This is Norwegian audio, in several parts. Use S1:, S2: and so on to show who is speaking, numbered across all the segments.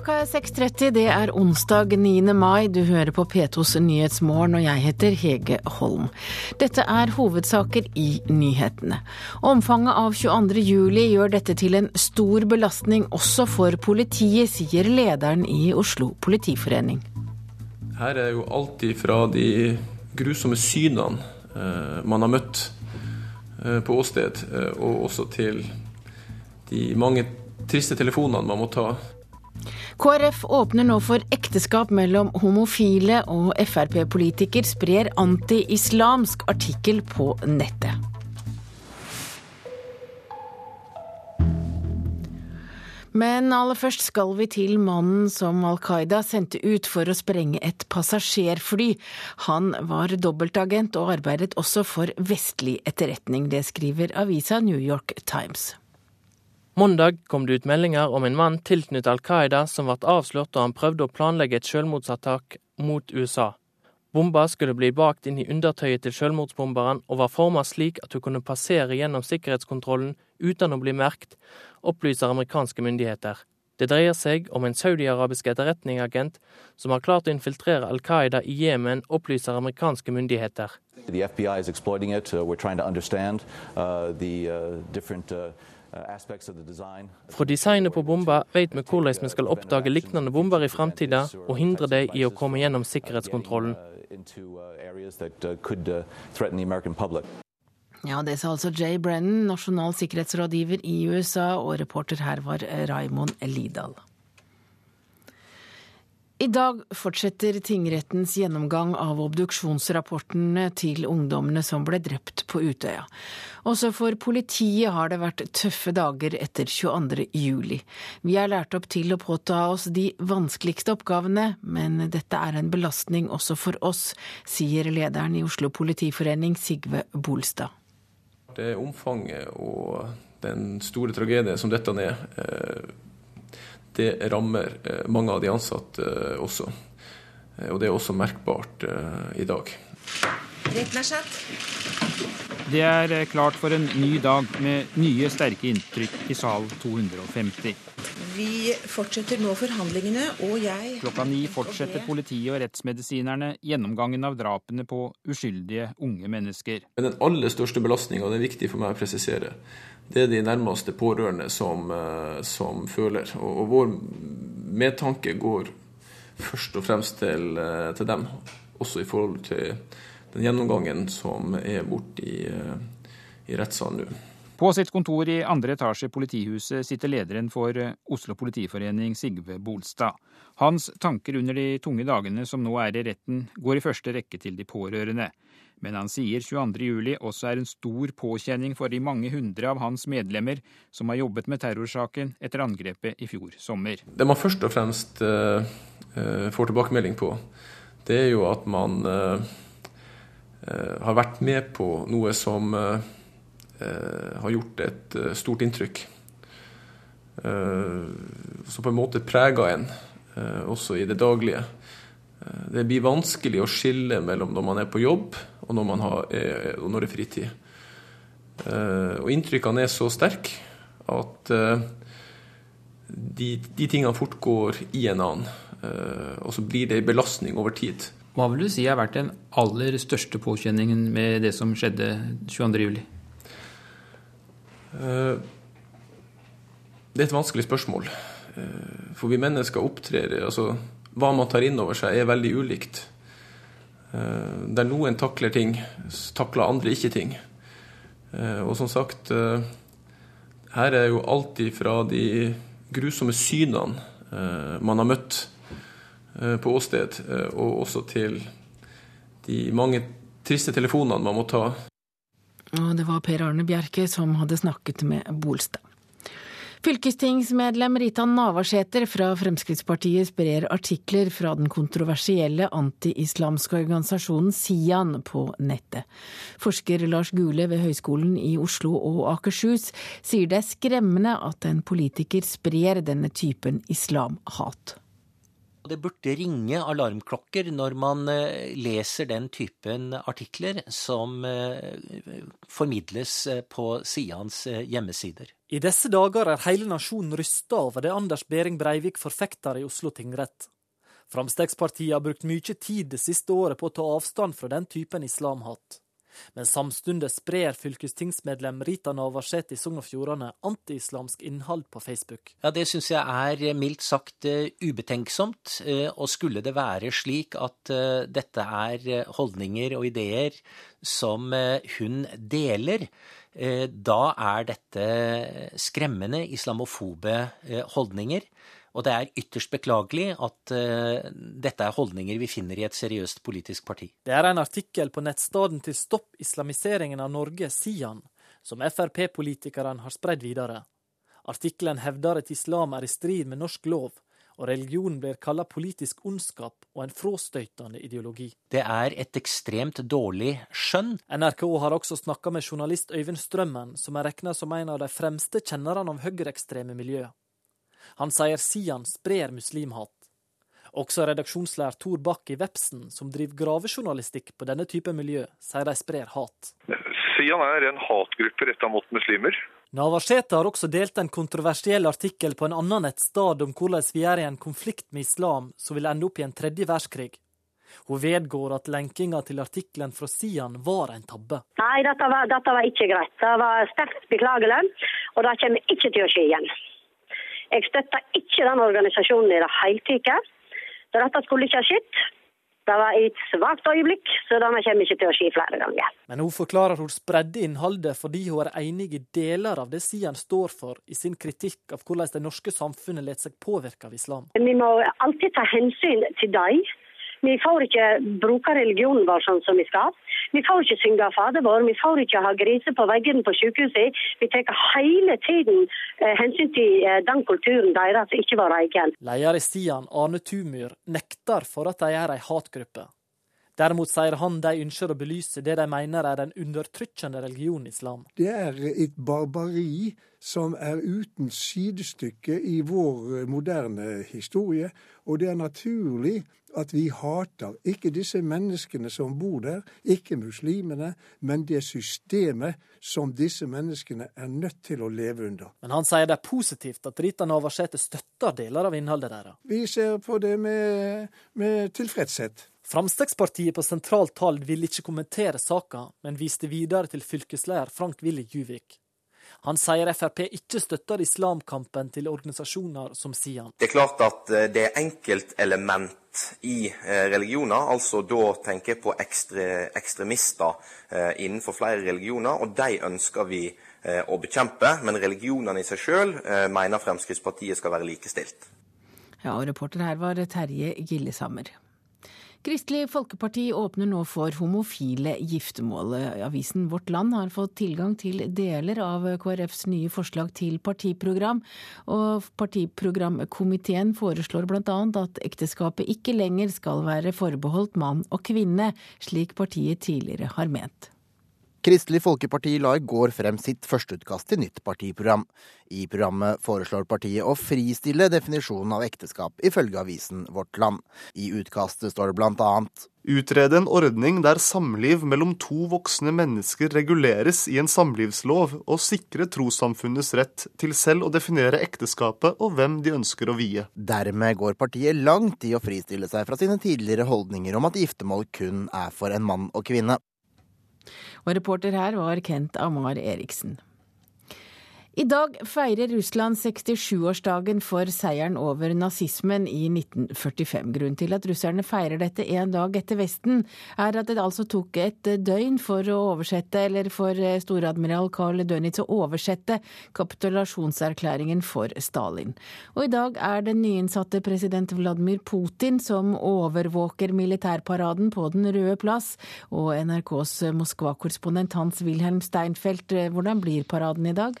S1: Klokka er 6.30, det er onsdag 9. mai. Du hører på P2s Nyhetsmorgen, og jeg heter Hege Holm. Dette er hovedsaker i nyhetene. Omfanget av 22. juli gjør dette til en stor belastning også for politiet, sier lederen i Oslo politiforening.
S2: Her er jo alltid fra de grusomme synene eh, man har møtt eh, på åsted, eh, og også til de mange triste telefonene man må ta
S1: KrF åpner nå for ekteskap mellom homofile, og Frp-politiker sprer anti-islamsk artikkel på nettet. Men aller først skal vi til mannen som Al Qaida sendte ut for å sprenge et passasjerfly. Han var dobbeltagent og arbeidet også for vestlig etterretning. Det skriver avisa New York Times.
S3: Mandag kom det ut meldinger om en mann tilknyttet Al Qaida som ble avslørt da han prøvde å planlegge et selvmordsattak mot USA. Bomba skulle bli bakt inn i undertøyet til selvmordsbomberen og var formet slik at hun kunne passere gjennom sikkerhetskontrollen uten å bli merkt, opplyser amerikanske myndigheter. Det dreier seg om en saudiarabisk etterretningsagent som har klart å infiltrere Al Qaida i Jemen, opplyser amerikanske myndigheter. The FBI is exploiting it. Uh, we're trying to understand uh, Uh, Fra designet på bomber vet vi hvordan vi skal oppdage lignende bomber i framtida og hindre dem i å komme gjennom sikkerhetskontrollen.
S1: Ja, Det sa altså Jay Brennan, nasjonal sikkerhetsrådgiver i USA, og reporter her var Raimond Lidal. I dag fortsetter tingrettens gjennomgang av obduksjonsrapportene til ungdommene som ble drept på Utøya. Også for politiet har det vært tøffe dager etter 22. juli. Vi er lært opp til å påta oss de vanskeligste oppgavene, men dette er en belastning også for oss, sier lederen i Oslo politiforening, Sigve Bolstad.
S2: Det er omfanget og den store tragedien som dette er eh, det rammer eh, mange av de ansatte eh, også. Og det er også merkbart i dag.
S4: Det er klart for en ny dag med nye sterke inntrykk i sal 250.
S5: Vi fortsetter nå forhandlingene, og jeg
S4: Klokka ni fortsetter politiet og rettsmedisinerne gjennomgangen av drapene på uskyldige unge mennesker.
S2: Men den aller største belastninga, det er viktig for meg å presisere, det er de nærmeste pårørende som, eh, som føler. Og, og, vår medtanke går først og fremst til, eh, til, dem, også i forhold til den gjennomgangen som er borte i, eh, i rettssalen nå.
S4: På sitt kontor i andre etasje i politihuset sitter lederen for Oslo politiforening, Sigve Bolstad. Hans tanker under de tunge dagene som nå er i retten, går i første rekke til de pårørende. Men han sier 22.07 også er en stor påkjenning for de mange hundre av hans medlemmer som har jobbet med terrorsaken etter angrepet i fjor sommer.
S2: Det man først og fremst uh, får tilbakemelding på, det er jo at man har vært med på noe som har gjort et stort inntrykk. Som på en måte preger en, også i det daglige. Det blir vanskelig å skille mellom når man er på jobb og når, har, eh, og når det er fritid. Eh, og inntrykkene er så sterke at eh, de, de tingene fort går i en annen. Og så blir det en belastning over tid.
S4: Hva vil du si har vært den aller største påkjenningen med det som skjedde 22.07?
S2: Det er et vanskelig spørsmål. For vi mennesker opptrer altså Hva man tar inn over seg, er veldig ulikt. Eh, der noen takler ting, takler andre ikke ting. Eh, og som sagt, eh, her er jo alltid fra de grusomme synene man har møtt på åsted, og også til de mange triste telefonene man må ta.
S1: Og det var Per Arne Bjerke som hadde snakket med Bolstad. Fylkestingsmedlem Rita Navarsete fra Fremskrittspartiet sprer artikler fra den kontroversielle anti-islamske organisasjonen Sian på nettet. Forsker Lars Gule ved Høgskolen i Oslo og Akershus sier det er skremmende at en politiker sprer denne typen islamhat.
S6: Det burde ringe alarmklokker når man eh, leser den typen artikler som eh, formidles eh, på Sians hjemmesider.
S7: I disse dager er hele nasjonen rysta over det Anders Behring Breivik forfekter i Oslo tingrett. Fremskrittspartiet har brukt mye tid det siste året på å ta avstand fra den typen islamhat. Men samtidig sprer fylkestingsmedlem Rita Navarsete i Sogn og Fjordane antiislamsk innhold på Facebook.
S6: Ja, Det syns jeg er eh, mildt sagt uh, ubetenksomt. Uh, og skulle det være slik at dette er holdninger og ideer som hun deler, da er dette skremmende islamofobe holdninger. Og det er ytterst beklagelig at uh, dette er holdninger vi finner i et seriøst politisk parti.
S7: Det er en artikkel på nettstedet til Stopp islamiseringen av Norge, Sian, som Frp-politikerne har spredd videre. Artikkelen hevder at islam er i strid med norsk lov, og religionen blir kalla politisk ondskap og en fråstøytende ideologi.
S6: Det er et ekstremt dårlig skjønn.
S7: NRK har også snakka med journalist Øyvind Strømmen, som er regna som en av de fremste kjennerne av høyreekstreme miljø. Han sier Sian sprer muslimhat. Også redaksjonsleder Tor Bakk i Vepsen, som driver gravejournalistikk på denne type miljø, sier de sprer hat.
S8: Sian er en hatgruppe retta mot muslimer.
S7: Navarsete har også delt en kontroversiell artikkel på en annen nettsted om hvordan vi er i en konflikt med islam som vil ende opp i en tredje verdenskrig. Hun vedgår at lenkinga til artikkelen fra Sian var en tabbe.
S9: Nei, dette var, dette var ikke greit. Det var sterkt beklagelig, og det kommer ikke til å skje igjen. Jeg støtta ikke den organisasjonen i det hele tatt. Dette skulle ikke ha skjedd. Det var et svakt øyeblikk, så denne kommer ikke til å skje flere ganger.
S7: Men hun forklarer hun spredde innholdet fordi hun er enig i deler av det Sian står for i sin kritikk av hvordan det norske samfunnet lar seg påvirke av islam.
S9: Vi må alltid ta hensyn til dem vi får ikke bruke religionen vår sånn som vi skal. Vi får ikke synge Fader vår, vi får ikke ha griser på veggene på sykehuset. Vi tar hele tiden eh, hensyn til eh, den kulturen deres, ikke vår egen.
S7: Leder i Stian, Arne Tumyr, nekter for at de er ei hatgruppe. Derimot sier han de ønsker å belyse det de mener er den undertrykkende religionen islam.
S10: Det er et barbari som er uten sidestykke i vår moderne historie, og det er naturlig at vi hater ikke disse menneskene som bor der, ikke muslimene, men det systemet som disse menneskene er nødt til å leve under.
S7: Men han sier det er positivt at Rita Navarsete støtter deler av innholdet deres.
S10: Vi ser på det med, med tilfredshet.
S7: Fremskrittspartiet på sentralt tall ville ikke kommentere saka, men viste videre til fylkesleder Frank Willy Juvik. Han sier Frp ikke støtter islamkampen til organisasjoner som Sian.
S11: Det er klart at eh, det er enkeltelement i eh, religioner, altså da tenker jeg på ekstre, ekstremister eh, innenfor flere religioner, og de ønsker vi å bekjempe. Men religionene i seg sjøl mener Fremskrittspartiet skal være likestilt.
S1: Ja, og reporter her var Terje Gillesammer. Kristelig Folkeparti åpner nå for homofile giftermål. Avisen Vårt Land har fått tilgang til deler av KrFs nye forslag til partiprogram, og partiprogramkomiteen foreslår bl.a. at ekteskapet ikke lenger skal være forbeholdt mann og kvinne, slik partiet tidligere har ment.
S12: Kristelig Folkeparti la i går frem sitt førsteutkast til nytt partiprogram. I programmet foreslår partiet å fristille definisjonen av ekteskap, ifølge avisen Vårt Land. I utkastet står det annet
S13: Utrede en ordning der samliv mellom to voksne mennesker reguleres i en samlivslov, og sikre trossamfunnets rett til selv å definere ekteskapet og hvem de ønsker å vie.
S12: Dermed går partiet langt i å fristille seg fra sine tidligere holdninger om at giftermål kun er for en mann og kvinne.
S1: Og reporter her var Kent Amar Eriksen. I dag feirer Russland 67-årsdagen for seieren over nazismen i 1945. Grunnen til at russerne feirer dette en dag etter Vesten, er at det altså tok et døgn for å oversette, eller for storadmiral Karl Dönitz å oversette kapitulasjonserklæringen for Stalin. Og i dag er den nyinnsatte president Vladimir Putin som overvåker militærparaden på Den røde plass. Og NRKs Moskva-korrespondent Hans Wilhelm Steinfeld, hvordan blir paraden i dag?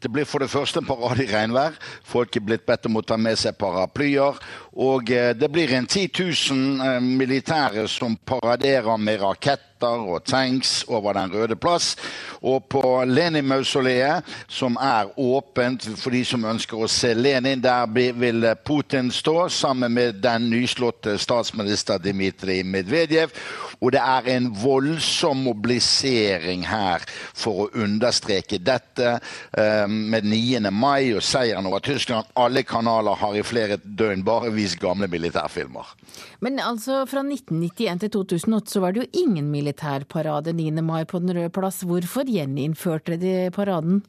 S14: Det blir for det første en parade i regnvær. Folk er blitt bedt om å ta med seg paraplyer. Og eh, det blir en 10 000 eh, militære som paraderer med raketter og tanks over Den røde plass. Og på Lenin-mausoleet, som er åpent for de som ønsker å se Lenin, der vil Putin stå sammen med den nyslåtte statsminister Dmitrij Medvedev. Og det er en voldsom mobilisering her for å understreke dette eh, med 9. mai og seieren over Tyskland. Alle kanaler har i flere døgn bare vist gamle militærfilmer.
S1: Men altså, fra 1991 til 2008 så var det jo ingen militærparade 9. mai på Den røde plass. Hvorfor gjeninnførte de paraden?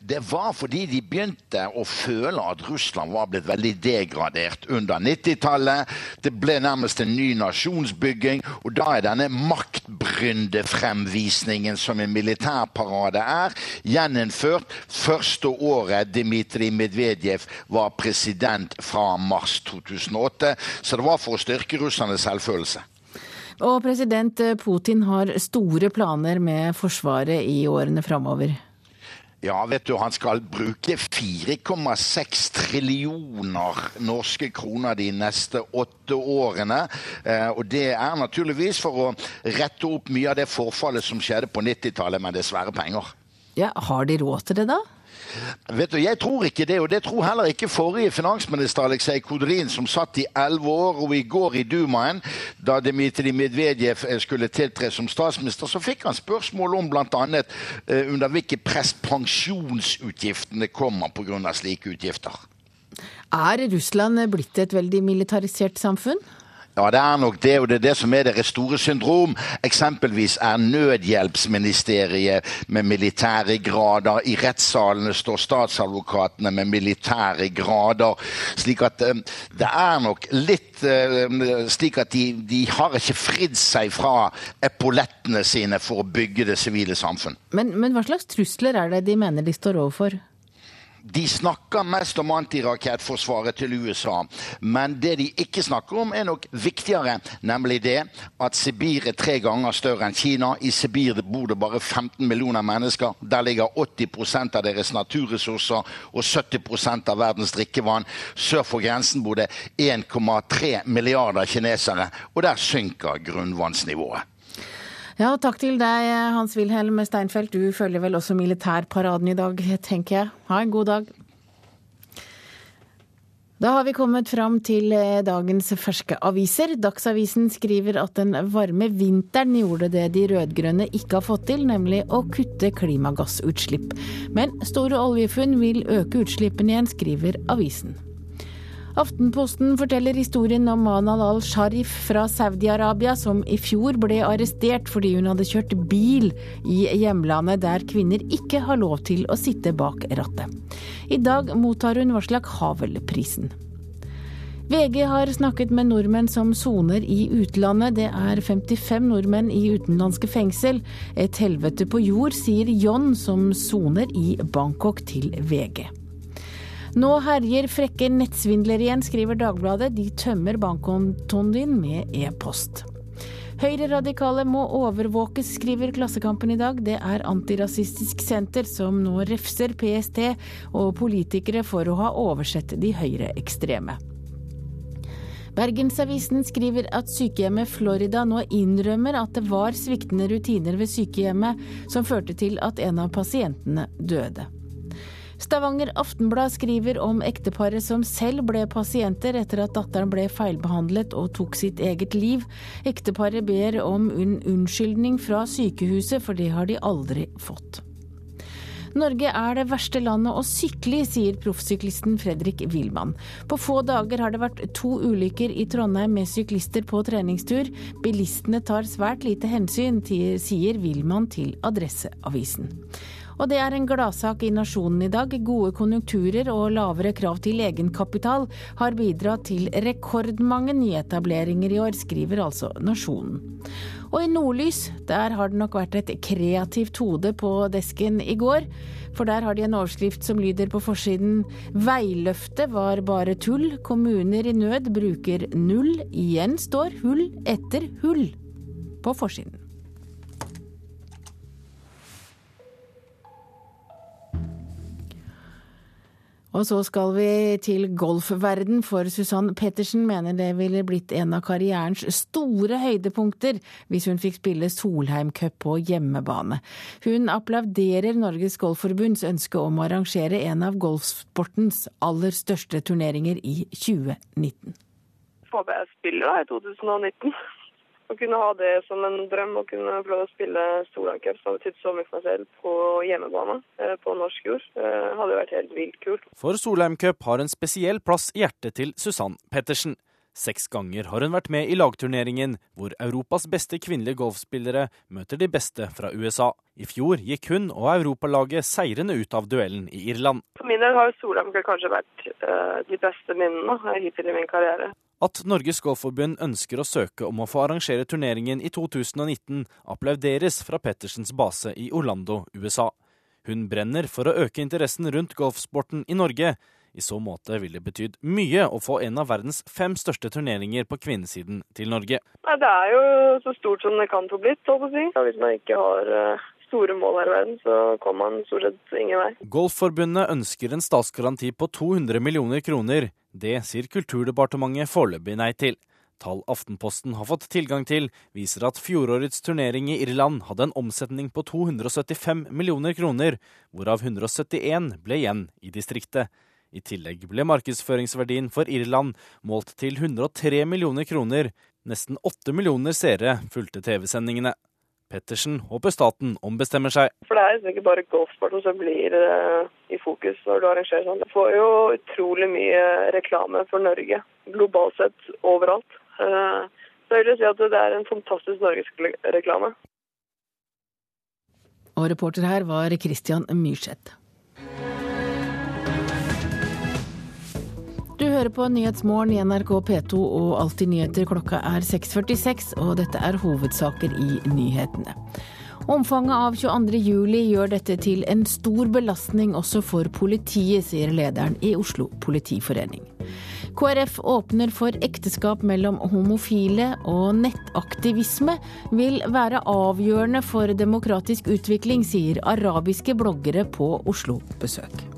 S14: Det var fordi de begynte å føle at Russland var blitt veldig degradert under 90-tallet. Det ble nærmest en ny nasjonsbygging, og da er denne maktbryndefremvisningen som en militærparade er, gjeninnført første året Dmitrij Medvedev var president fra mars 2008. Så det var for å styrke russernes selvfølelse.
S1: Og president Putin har store planer med Forsvaret i årene framover.
S14: Ja, vet du, han skal bruke 4,6 trillioner norske kroner de neste åtte årene. Eh, og det er naturligvis for å rette opp mye av det forfallet som skjedde på 90-tallet, men dessverre penger.
S1: Ja, Har de råd til det, da?
S14: Vet du, Jeg tror ikke det, og det tror heller ikke forrige finansminister Aleksej Kodrin, som satt i elleve år. Og i går i Dumaen, da Dmitrij Medvedev skulle tiltre som statsminister, så fikk han spørsmål om bl.a. Eh, under hvilke press pensjonsutgiftene kommer pga. slike utgifter.
S1: Er Russland blitt et veldig militarisert samfunn?
S14: Ja, det er nok det, og det er det som er deres store syndrom. Eksempelvis er Nødhjelpsministeriet med militære grader. I rettssalene står statsadvokatene med militære grader. Slik at uh, det er nok litt uh, slik at de, de har ikke fridd seg fra epaulettene sine for å bygge det sivile samfunn.
S1: Men, men hva slags trusler er det de mener de står overfor?
S14: De snakker mest om antirakettforsvaret til USA, men det de ikke snakker om, er nok viktigere, nemlig det at Sibir er tre ganger større enn Kina. I Sibir bor det bare 15 millioner mennesker. Der ligger 80% av deres naturressurser og 70% av verdens drikkevann. Sør for grensen bor det 1,3 milliarder kinesere, og der synker grunnvannsnivået.
S1: Ja, takk til deg, Hans-Wilhelm Steinfeld. Du følger vel også militærparaden i dag, tenker jeg. Ha en god dag. Da har vi kommet fram til eh, dagens ferske aviser. Dagsavisen skriver at den varme vinteren gjorde det de rød-grønne ikke har fått til, nemlig å kutte klimagassutslipp. Men store oljefunn vil øke utslippene igjen, skriver avisen. Aftenposten forteller historien om Manal al-Sharif fra Saudi-Arabia, som i fjor ble arrestert fordi hun hadde kjørt bil i hjemlandet der kvinner ikke har lov til å sitte bak rattet. I dag mottar hun Varslak Havel-prisen. VG har snakket med nordmenn som soner i utlandet. Det er 55 nordmenn i utenlandske fengsel. Et helvete på jord, sier John, som soner i Bangkok til VG. Nå herjer frekke nettsvindlere igjen, skriver Dagbladet. De tømmer bankkontoen din med e-post. Høyreradikale må overvåkes, skriver Klassekampen i dag. Det er Antirasistisk Senter som nå refser PST og politikere for å ha oversett de høyreekstreme. Bergensavisen skriver at sykehjemmet Florida nå innrømmer at det var sviktende rutiner ved sykehjemmet som førte til at en av pasientene døde. Stavanger Aftenblad skriver om ekteparet som selv ble pasienter etter at datteren ble feilbehandlet og tok sitt eget liv. Ekteparet ber om en unnskyldning fra sykehuset, for det har de aldri fått. Norge er det verste landet å sykle i, sier proffsyklisten Fredrik Wilman. På få dager har det vært to ulykker i Trondheim med syklister på treningstur. Bilistene tar svært lite hensyn, sier Wilman til Adresseavisen. Og det er en gladsak i nasjonen i dag. Gode konjunkturer og lavere krav til egenkapital har bidratt til rekordmange nyetableringer i år, skriver altså Nasjonen. Og i Nordlys, der har det nok vært et kreativt hode på desken i går. For der har de en overskrift som lyder på forsiden Veiløftet var bare tull. Kommuner i nød bruker null. Igjen står hull etter hull på forsiden. Og så skal vi til golfverden, for Susann Pettersen mener det ville blitt en av karrierens store høydepunkter hvis hun fikk spille Solheim Cup på hjemmebane. Hun applauderer Norges Golfforbunds ønske om å arrangere en av golfsportens aller største turneringer i 2019.
S15: Håper jeg spiller da i 2019. Å kunne ha det som en drøm, å kunne få lov å spille Solan Cup, som har betydd så mye for meg selv, på hjemmebane eh, på norsk jord, eh, hadde vært helt vilt kult.
S16: For Solheim Cup har en spesiell plass i hjertet til Susann Pettersen. Seks ganger har hun vært med i lagturneringen, hvor Europas beste kvinnelige golfspillere møter de beste fra USA. I fjor gikk hun og europalaget seirende ut av duellen i Irland.
S15: For min del har Solheim kanskje vært uh, de beste minnene hittil i min karriere.
S16: At Norges Golfforbund ønsker å søke om å få arrangere turneringen i 2019, applauderes fra Pettersens base i Orlando, USA. Hun brenner for å øke interessen rundt golfsporten i Norge. I så måte vil det betydd mye å få en av verdens fem største turneringer på kvinnesiden til Norge.
S15: Det er jo så stort som det kan få blitt, på å si. Hvis man ikke har eh, store mål her i verden, så kommer man stort sett ingen vei.
S16: Golfforbundet ønsker en statsgaranti på 200 millioner kroner. Det sier Kulturdepartementet foreløpig nei til. Tall Aftenposten har fått tilgang til, viser at fjorårets turnering i Irland hadde en omsetning på 275 millioner kroner, hvorav 171 ble igjen i distriktet. I tillegg ble markedsføringsverdien for Irland målt til 103 millioner kroner. Nesten 8 millioner seere fulgte TV-sendingene. Pettersen håper staten ombestemmer seg.
S15: For Det er liksom ikke bare golfsporten som blir uh, i fokus når du arrangerer sånn. Du får jo utrolig mye reklame for Norge, globalt sett overalt. Uh, så jeg vil si at det er en fantastisk norgesreklame.
S1: Og reporter her var Christian Myrseth. Hører på Nyhetsmorgen i NRK P2 og Alltid nyheter. Klokka er 6.46, og dette er hovedsaker i nyhetene. Omfanget av 22. juli gjør dette til en stor belastning også for politiet, sier lederen i Oslo politiforening. KrF åpner for ekteskap mellom homofile, og nettaktivisme vil være avgjørende for demokratisk utvikling, sier arabiske bloggere på Oslo-besøk.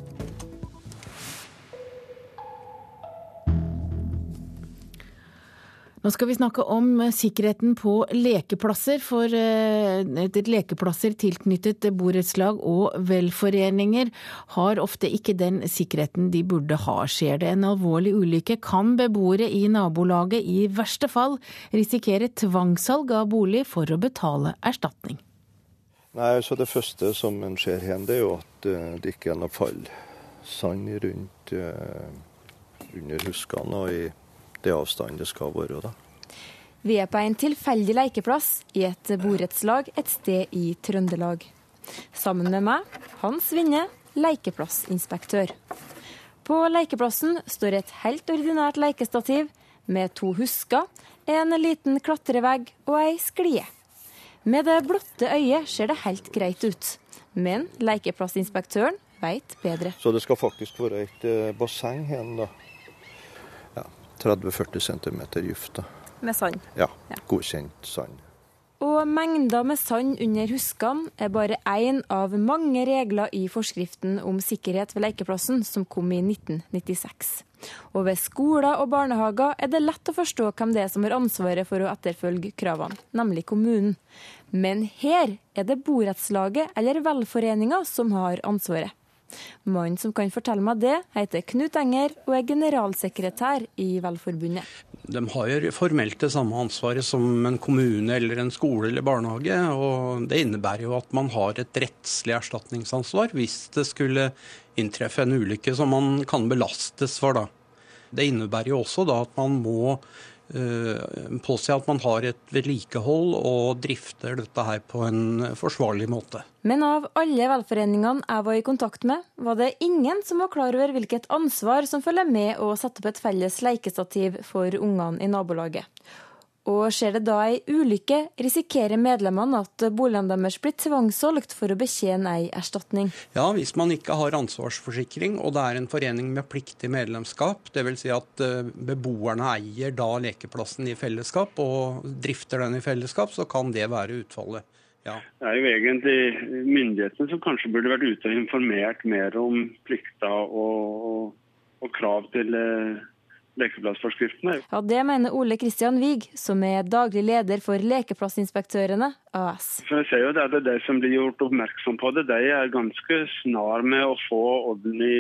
S1: Nå skal vi snakke om sikkerheten på lekeplasser. For eh, lekeplasser tilknyttet borettslag og velforeninger har ofte ikke den sikkerheten de burde ha. Skjer det en alvorlig ulykke, kan beboere i nabolaget i verste fall risikere tvangssalg av bolig for å betale erstatning.
S17: Nei, så Det første som en ser her, det er jo at eh, det ikke er noe fall sand rundt under huskene og i det avstanden det skal være. da.
S18: Vi er på en tilfeldig lekeplass i et borettslag et sted i Trøndelag. Sammen med meg, Hans Vinne, lekeplassinspektør. På lekeplassen står et helt ordinært lekestativ med to husker, en liten klatrevegg og ei sklie. Med det blotte øyet ser det helt greit ut, men lekeplassinspektøren veit bedre.
S17: Så det skal faktisk være et eh, basseng her, da. 30-40 cm dypt.
S18: Med sand?
S17: Ja, godkjent sand.
S18: Og mengder med sand under huskene er bare én av mange regler i forskriften om sikkerhet ved lekeplassen, som kom i 1996. Og ved skoler og barnehager er det lett å forstå hvem det er som har ansvaret for å etterfølge kravene, nemlig kommunen. Men her er det borettslaget eller velforeninga som har ansvaret. Mannen som kan fortelle meg det, heter Knut Enger og er generalsekretær i Velforbundet.
S19: De har formelt det samme ansvaret som en kommune eller en skole eller barnehage. og Det innebærer jo at man har et rettslig erstatningsansvar hvis det skulle inntreffe en ulykke som man kan belastes for. da. Det innebærer jo også da at man må påse at man har et vedlikehold og drifter dette her på en forsvarlig måte.
S18: Men av alle velforeningene jeg var i kontakt med, var det ingen som var klar over hvilket ansvar som følger med å sette opp et felles lekestativ for ungene i nabolaget. Og skjer det da ei ulykke, risikerer medlemmene at boligene deres blir tvangssolgt for å betjene ei erstatning.
S19: Ja, hvis man ikke har ansvarsforsikring og det er en forening med pliktig medlemskap, dvs. Si at eh, beboerne eier da lekeplassen i fellesskap og drifter den i fellesskap, så kan det være utfallet.
S20: Det er jo egentlig myndighetene som kanskje burde vært ute og informert mer om plikter og, og, og krav til eh, lekeplassforskriftene.
S18: Ja, Det mener Ole Kristian Wiig, som er daglig leder for Lekeplassinspektørene AS.
S20: For jeg ser jo det er de som blir gjort oppmerksom på det, de er ganske snar med å få orden i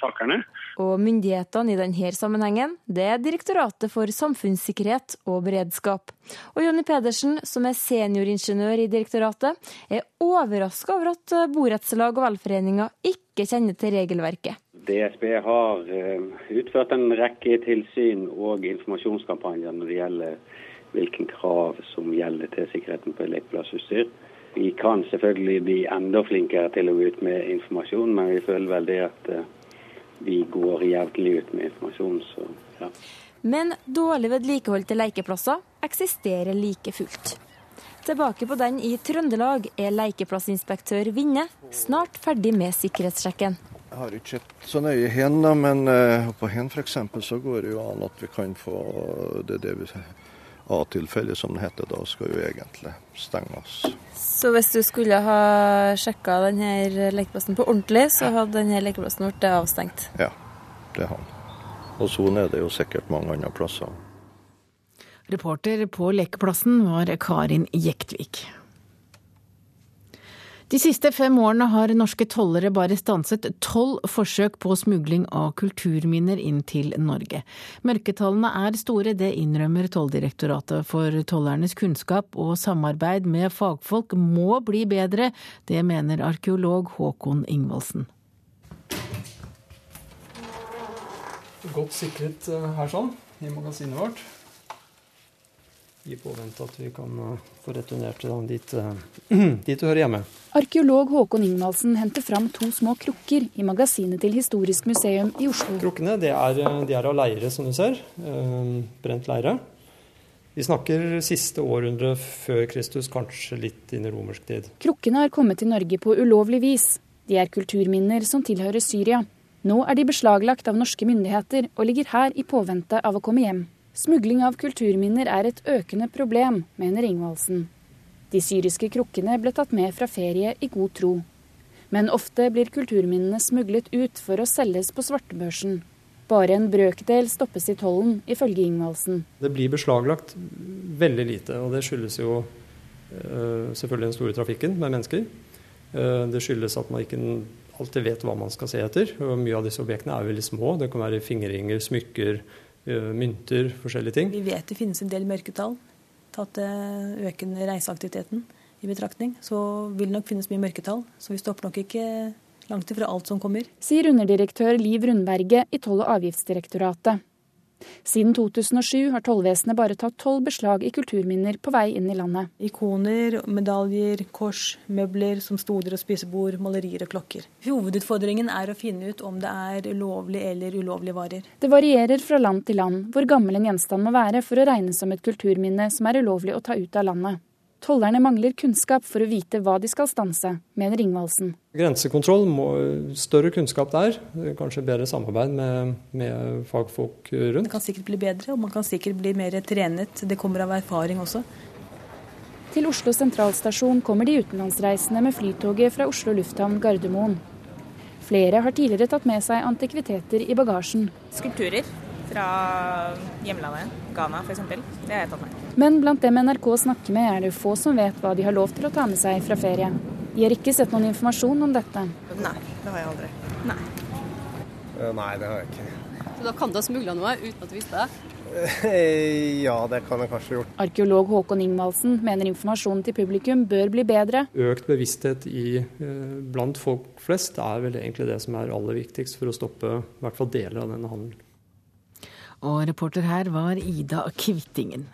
S20: takerne.
S18: Og myndighetene i denne sammenhengen, det er Direktoratet for samfunnssikkerhet og beredskap. Og Jonny Pedersen, som er senioringeniør i direktoratet, er overraska over at borettslag og velforeninger ikke kjenner til regelverket.
S21: DSB har eh, utført en rekke tilsyn og informasjonskampanjer når det gjelder hvilke krav som gjelder til sikkerheten på lekeplassutstyr. Vi kan selvfølgelig bli enda flinkere til å gå ut med informasjon, men vi føler vel det at eh, vi går jevnlig ut med informasjon. Så, ja.
S18: Men dårlig vedlikeholdte lekeplasser eksisterer like fullt. Tilbake på den i Trøndelag er lekeplassinspektør Vinne snart ferdig med sikkerhetssjekken.
S17: Jeg har ikke sett så nøye hen, da, men uh, på hen f.eks. så går det jo an at vi kan få det, det vi A-tilfellet, som det heter. Da skal jo egentlig stenges.
S18: Så hvis du skulle ha sjekka denne lekeplassen på ordentlig, så hadde denne lekeplassen blitt avstengt?
S17: Ja, det har den. Og sånn er det jo sikkert mange andre plasser.
S1: Reporter på lekeplassen var Karin Jektvik. De siste fem årene har norske tollere bare stanset tolv forsøk på smugling av kulturminner inn til Norge. Mørketallene er store, det innrømmer Tolldirektoratet. For tollernes kunnskap og samarbeid med fagfolk må bli bedre. Det mener arkeolog Håkon Ingvaldsen.
S22: Godt sikret eh, her sånn, i magasinet vårt i påvente at vi kan eh, få returnert den dit, dit du hører hjemme.
S23: Arkeolog Håkon Ingvaldsen henter fram to små krukker i magasinet til Historisk museum i Oslo.
S22: Krukkene de er, de er, av leire, som du ser. Brent leire. Vi snakker siste århundre før Kristus, kanskje litt inn i romersk tid.
S23: Krukkene har kommet til Norge på ulovlig vis. De er kulturminner som tilhører Syria. Nå er de beslaglagt av norske myndigheter og ligger her i påvente av å komme hjem. Smugling av kulturminner er et økende problem, mener Ingvaldsen. De syriske krukkene ble tatt med fra ferie i god tro. Men ofte blir kulturminnene smuglet ut for å selges på svartebørsen. Bare en brøkdel stoppes i tollen, ifølge Ingvaldsen.
S22: Det blir beslaglagt veldig lite, og det skyldes jo uh, selvfølgelig den store trafikken med mennesker. Uh, det skyldes at man ikke alltid vet hva man skal se etter. og Mye av disse objektene er veldig små. Det kan være fingerringer, smykker, Eh, mynter, forskjellige ting.
S24: Vi vet det finnes en del mørketall. Tatt eh, økende reiseaktiviteten i betraktning, så vil det nok finnes mye mørketall. Så vi stopper nok ikke langt ifra alt som kommer.
S23: Sier underdirektør Liv Rundberget i Toll- og avgiftsdirektoratet. Siden 2007 har tollvesenet bare tatt tolv beslag i kulturminner på vei inn i landet.
S24: Ikoner, medaljer, kors, møbler som stoler og spisebord, malerier og klokker. Hovedutfordringen er å finne ut om det er ulovlige eller ulovlige varer.
S23: Det varierer fra land til land hvor gammel en gjenstand må være for å regnes som et kulturminne som er ulovlig å ta ut av landet. Tollerne mangler kunnskap for å vite hva de skal stanse, mener Ingvaldsen.
S22: Grensekontroll, må, større kunnskap der. Kanskje bedre samarbeid med, med, fagfolk rundt.
S24: Det kan sikkert bli bedre, og man kan sikkert bli mer trenet. Det kommer av erfaring også.
S23: Til Oslo sentralstasjon kommer de utenlandsreisende med flytoget fra Oslo lufthavn Gardermoen. Flere har tidligere tatt med seg antikviteter i bagasjen.
S25: Skulpturer fra hjemlandet, Ghana f.eks. Det har jeg tatt med.
S23: Men blant dem NRK snakker med, er det få som vet hva de har lov til å ta med seg fra ferie. De har ikke sett noen informasjon om dette.
S25: Nei, det har jeg aldri. Nei.
S26: Uh, nei, det har jeg ikke.
S27: Så da kan du ha smugla noe uten at du visste det?
S26: ja, det kan jeg kanskje gjort.
S23: Arkeolog Håkon Ingvaldsen mener informasjonen til publikum bør bli bedre.
S22: Økt bevissthet i, uh, blant folk flest er vel egentlig det som er aller viktigst for å stoppe i hvert fall deler av denne handelen.
S1: Og reporter her var Ida Kvittingen.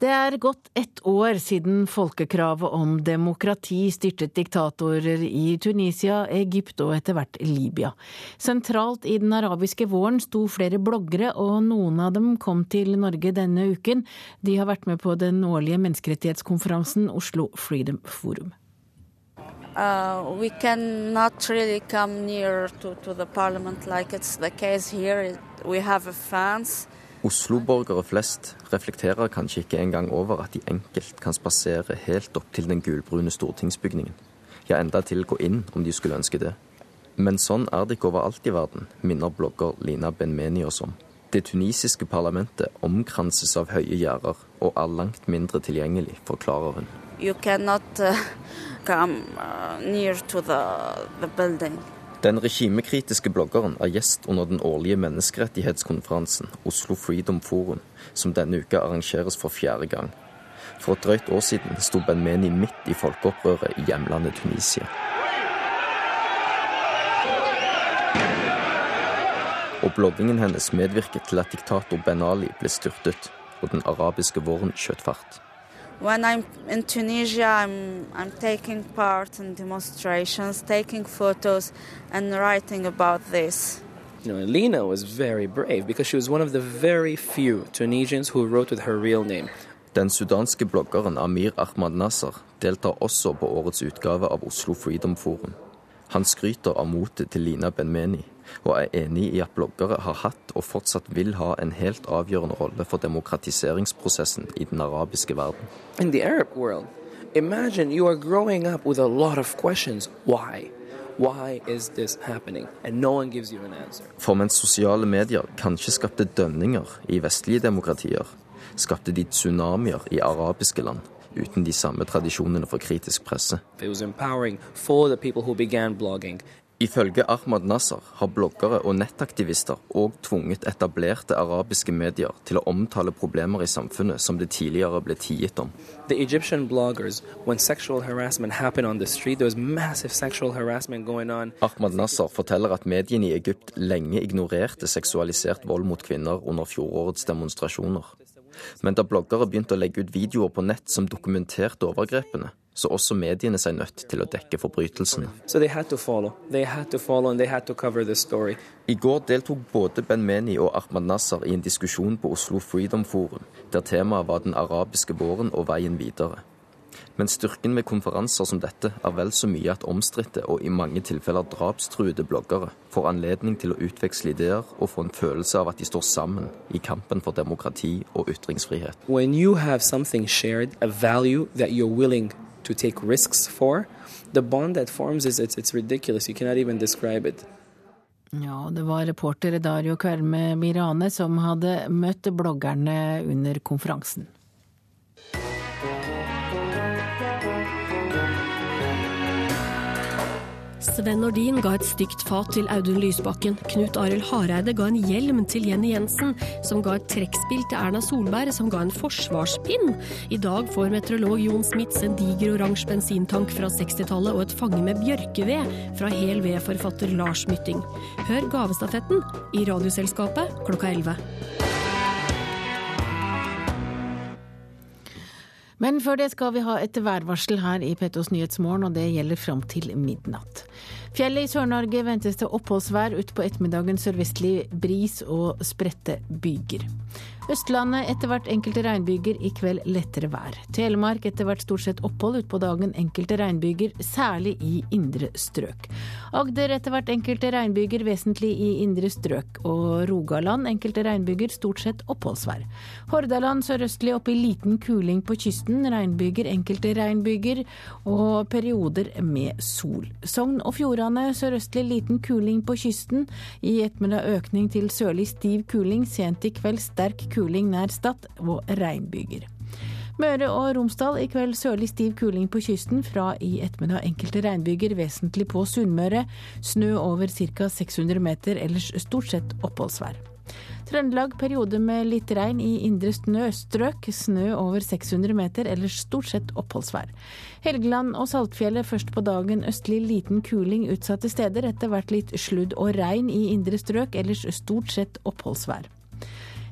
S1: Det er gått ett år siden folkekravet om demokrati styrtet diktatorer i Tunisia, Egypt og etter hvert Libya. Sentralt i den arabiske våren sto flere bloggere, og noen av dem kom til Norge denne uken. De har vært med på den årlige menneskerettighetskonferansen Oslo Freedom Forum.
S28: Uh, we cannot really come near to, to the parliament like it's the case here. We have fans
S29: Oslo-borgere flest reflekterer kanskje ikke engang over at de enkelt kan spasere helt opp til den gulbrune stortingsbygningen. Ja, enda til gå inn om de skulle ønske det. Men sånn er det ikke overalt i verden, minner blogger Lina Benmeni oss om. Det tunisiske parlamentet omkranses av høye gjerder og er langt mindre tilgjengelig, forklarer hun.
S28: You cannot uh, come uh, near to the, the building.
S29: Den regimekritiske bloggeren er gjest under den årlige menneskerettighetskonferansen Oslo Freedom Forum, som denne uka arrangeres for fjerde gang. For et drøyt år siden sto Ben-Meni midt i folkeopprøret i hjemlandet Tunisia. Og bloggingen hennes medvirket til at diktator Ben Ali ble styrtet, og den arabiske våren skjøt fart.
S28: When I'm in Tunisia, I'm, I'm taking part in demonstrations, taking photos, and writing about this.
S30: You know, Lina was very brave because she was one of the very few Tunisians who wrote with her real name.
S29: Den sudanske bloggeren Amir Ahmad Nasser deltar også på årets utgave av Oslo Freedom Forum. Han skryter av motet til Lina Benmeni, og er enig i at bloggere har hatt og fortsatt vil ha en helt avgjørende rolle for demokratiseringsprosessen i den arabiske verden.
S30: In the Arab world, imagine you are growing up with a lot of questions. Why? Why is this happening? And no one gives you an answer.
S29: For mens sosiale medier kanskje skapte dønninger i vestlige demokratier, skapte de tsunamier i arabiske land uten de samme tradisjonene for kritisk presse. Ifølge Ahmad Nasser har bloggere og nettaktivister òg tvunget etablerte arabiske medier til å omtale problemer i samfunnet som det tidligere ble tiet om.
S30: The Egyptian bloggers, when sexual harassment happened on the street, there was massive sexual harassment going on.
S29: Ahmad Nasser forteller at mediene i Egypt lenge ignorerte seksualisert vold mot kvinner under fjorårets demonstrasjoner. Men da bloggere begynte å legge ut videoer på nett som dokumenterte overgrepene, så også mediene seg nødt til å dekke forbrytelsene.
S30: So
S29: I går deltok både Ben Meni og Ahmad Nasser i en diskusjon på Oslo Freedom Forum, der temaet var den arabiske våren og veien videre. Men styrken med konferanser som dette er vel så mye at omstridte og i mange tilfeller drapstruede bloggere får anledning til å utveksle ideer og få en følelse av at de står sammen i kampen for demokrati og ytringsfrihet.
S30: When you have something shared, a value that you're willing to take risks for, the bond that forms is it's, it's ridiculous. You cannot even describe.
S1: Ja, det var reporter Dario Kverme Mirane som hadde møtt bloggerne under konferansen.
S31: Sven Nordin ga et stygt fat til Audun Lysbakken. Knut Arild Hareide ga en hjelm til Jenny Jensen, som ga et trekkspill til Erna Solberg, som ga en forsvarspinn. I dag får meteorolog Jon Smits en diger oransje bensintank fra 60-tallet og et fange med bjørkeved fra hel ved-forfatter Lars Mytting. Hør Gavestafetten i Radioselskapet klokka 11.
S1: Men før det skal vi ha et værvarsel her i Petos Nyhetsmorgen, og det gjelder fram til midnatt. Fjellet i Sør-Norge ventes det oppholdsvær utpå ettermiddagen sørvestlig bris og spredte byger. Østlandet etter hvert enkelte regnbyger, i kveld lettere vær. Telemark etter hvert stort sett opphold utpå dagen, enkelte regnbyger, særlig i indre strøk. Agder etter hvert enkelte regnbyger, vesentlig i indre strøk. Og Rogaland enkelte regnbyger, stort sett oppholdsvær. Hordaland sørøstlig opp i liten kuling på kysten, regnbyger, enkelte regnbyger og perioder med sol. Sogn og Fjordane sørøstlig liten kuling på kysten. I ettermiddag økning til sørlig stiv kuling, sent i kveld sterk kuling kuling nær Stad og regnbyger. Møre og Romsdal i kveld sørlig stiv kuling på kysten, fra i ettermiddag enkelte regnbyger, vesentlig på Sunnmøre. Snø over ca. 600 meter, ellers stort sett oppholdsvær. Trøndelag periode med litt regn i indre snø strøk. Snø over 600 meter, ellers stort sett oppholdsvær. Helgeland og Saltfjellet først på dagen østlig liten kuling utsatte steder. Etter hvert litt sludd og regn i indre strøk, ellers stort sett oppholdsvær.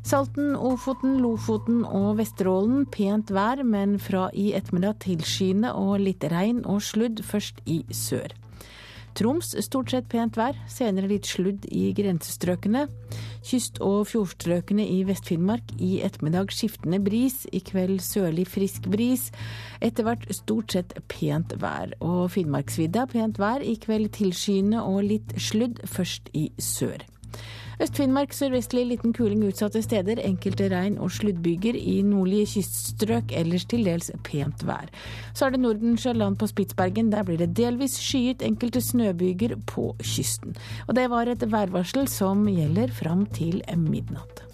S1: Salten, Ofoten, Lofoten og Vesterålen pent vær, men fra i ettermiddag tilskyende og litt regn og sludd, først i sør. Troms stort sett pent vær, senere litt sludd i grensestrøkene. Kyst- og fjordstrøkene i Vest-Finnmark i ettermiddag skiftende bris, i kveld sørlig frisk bris. Etter hvert stort sett pent vær. Og Finnmarksvidda pent vær, i kveld tilskyende og litt sludd, først i sør. Øst-Finnmark sørvestlig liten kuling utsatte steder. Enkelte regn- og sluddbyger i nordlige kyststrøk. Ellers til dels pent vær. Så er det Nordensjøland på Spitsbergen. Der blir det delvis skyet, enkelte snøbyger på kysten. Og det var et værvarsel som gjelder fram til midnatt.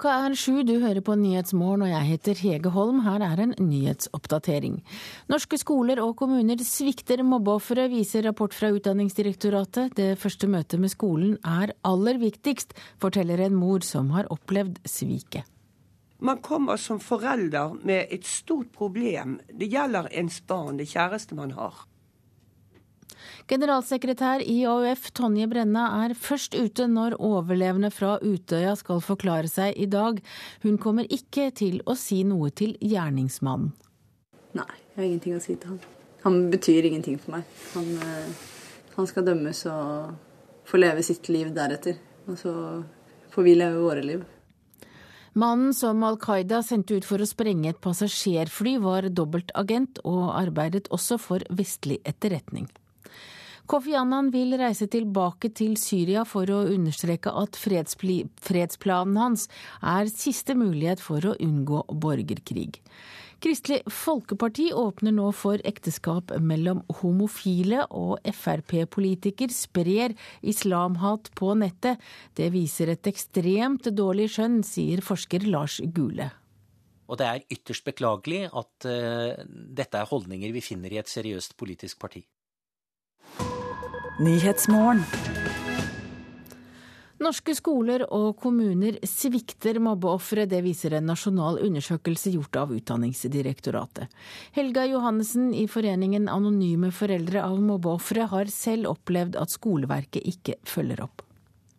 S1: Klokka er sju, du hører på Nyhetsmorgen og jeg heter Hege Holm. Her er en nyhetsoppdatering. Norske skoler og kommuner svikter mobbeofre, viser rapport fra Utdanningsdirektoratet. Det første møtet med skolen er aller viktigst, forteller en mor som har opplevd sviket.
S32: Man kommer som forelder med et stort problem. Det gjelder ens barn, det kjæreste man har.
S1: Generalsekretær i AUF Tonje Brenna er først ute når overlevende fra Utøya skal forklare seg i dag. Hun kommer ikke til å si noe til gjerningsmannen.
S33: Nei, jeg har ingenting å si til han. Han betyr ingenting for meg. Han, han skal dømmes og få leve sitt liv deretter. Og så får vi leve våre liv.
S1: Mannen som Al Qaida sendte ut for å sprenge et passasjerfly, var dobbeltagent og arbeidet også for vestlig etterretning. Kofi Annan vil reise tilbake til Syria for å understreke at fredsplanen hans er siste mulighet for å unngå borgerkrig. Kristelig Folkeparti åpner nå for ekteskap mellom homofile, og Frp-politiker sprer islamhat på nettet. Det viser et ekstremt dårlig skjønn, sier forsker Lars Gule.
S34: Og det er ytterst beklagelig at uh, dette er holdninger vi finner i et seriøst politisk parti.
S1: Nyhetsmorgen. Norske skoler og kommuner svikter mobbeofre, det viser en nasjonal undersøkelse gjort av Utdanningsdirektoratet. Helga Johannessen i Foreningen Anonyme foreldre av mobbeofre har selv opplevd at skoleverket ikke følger opp.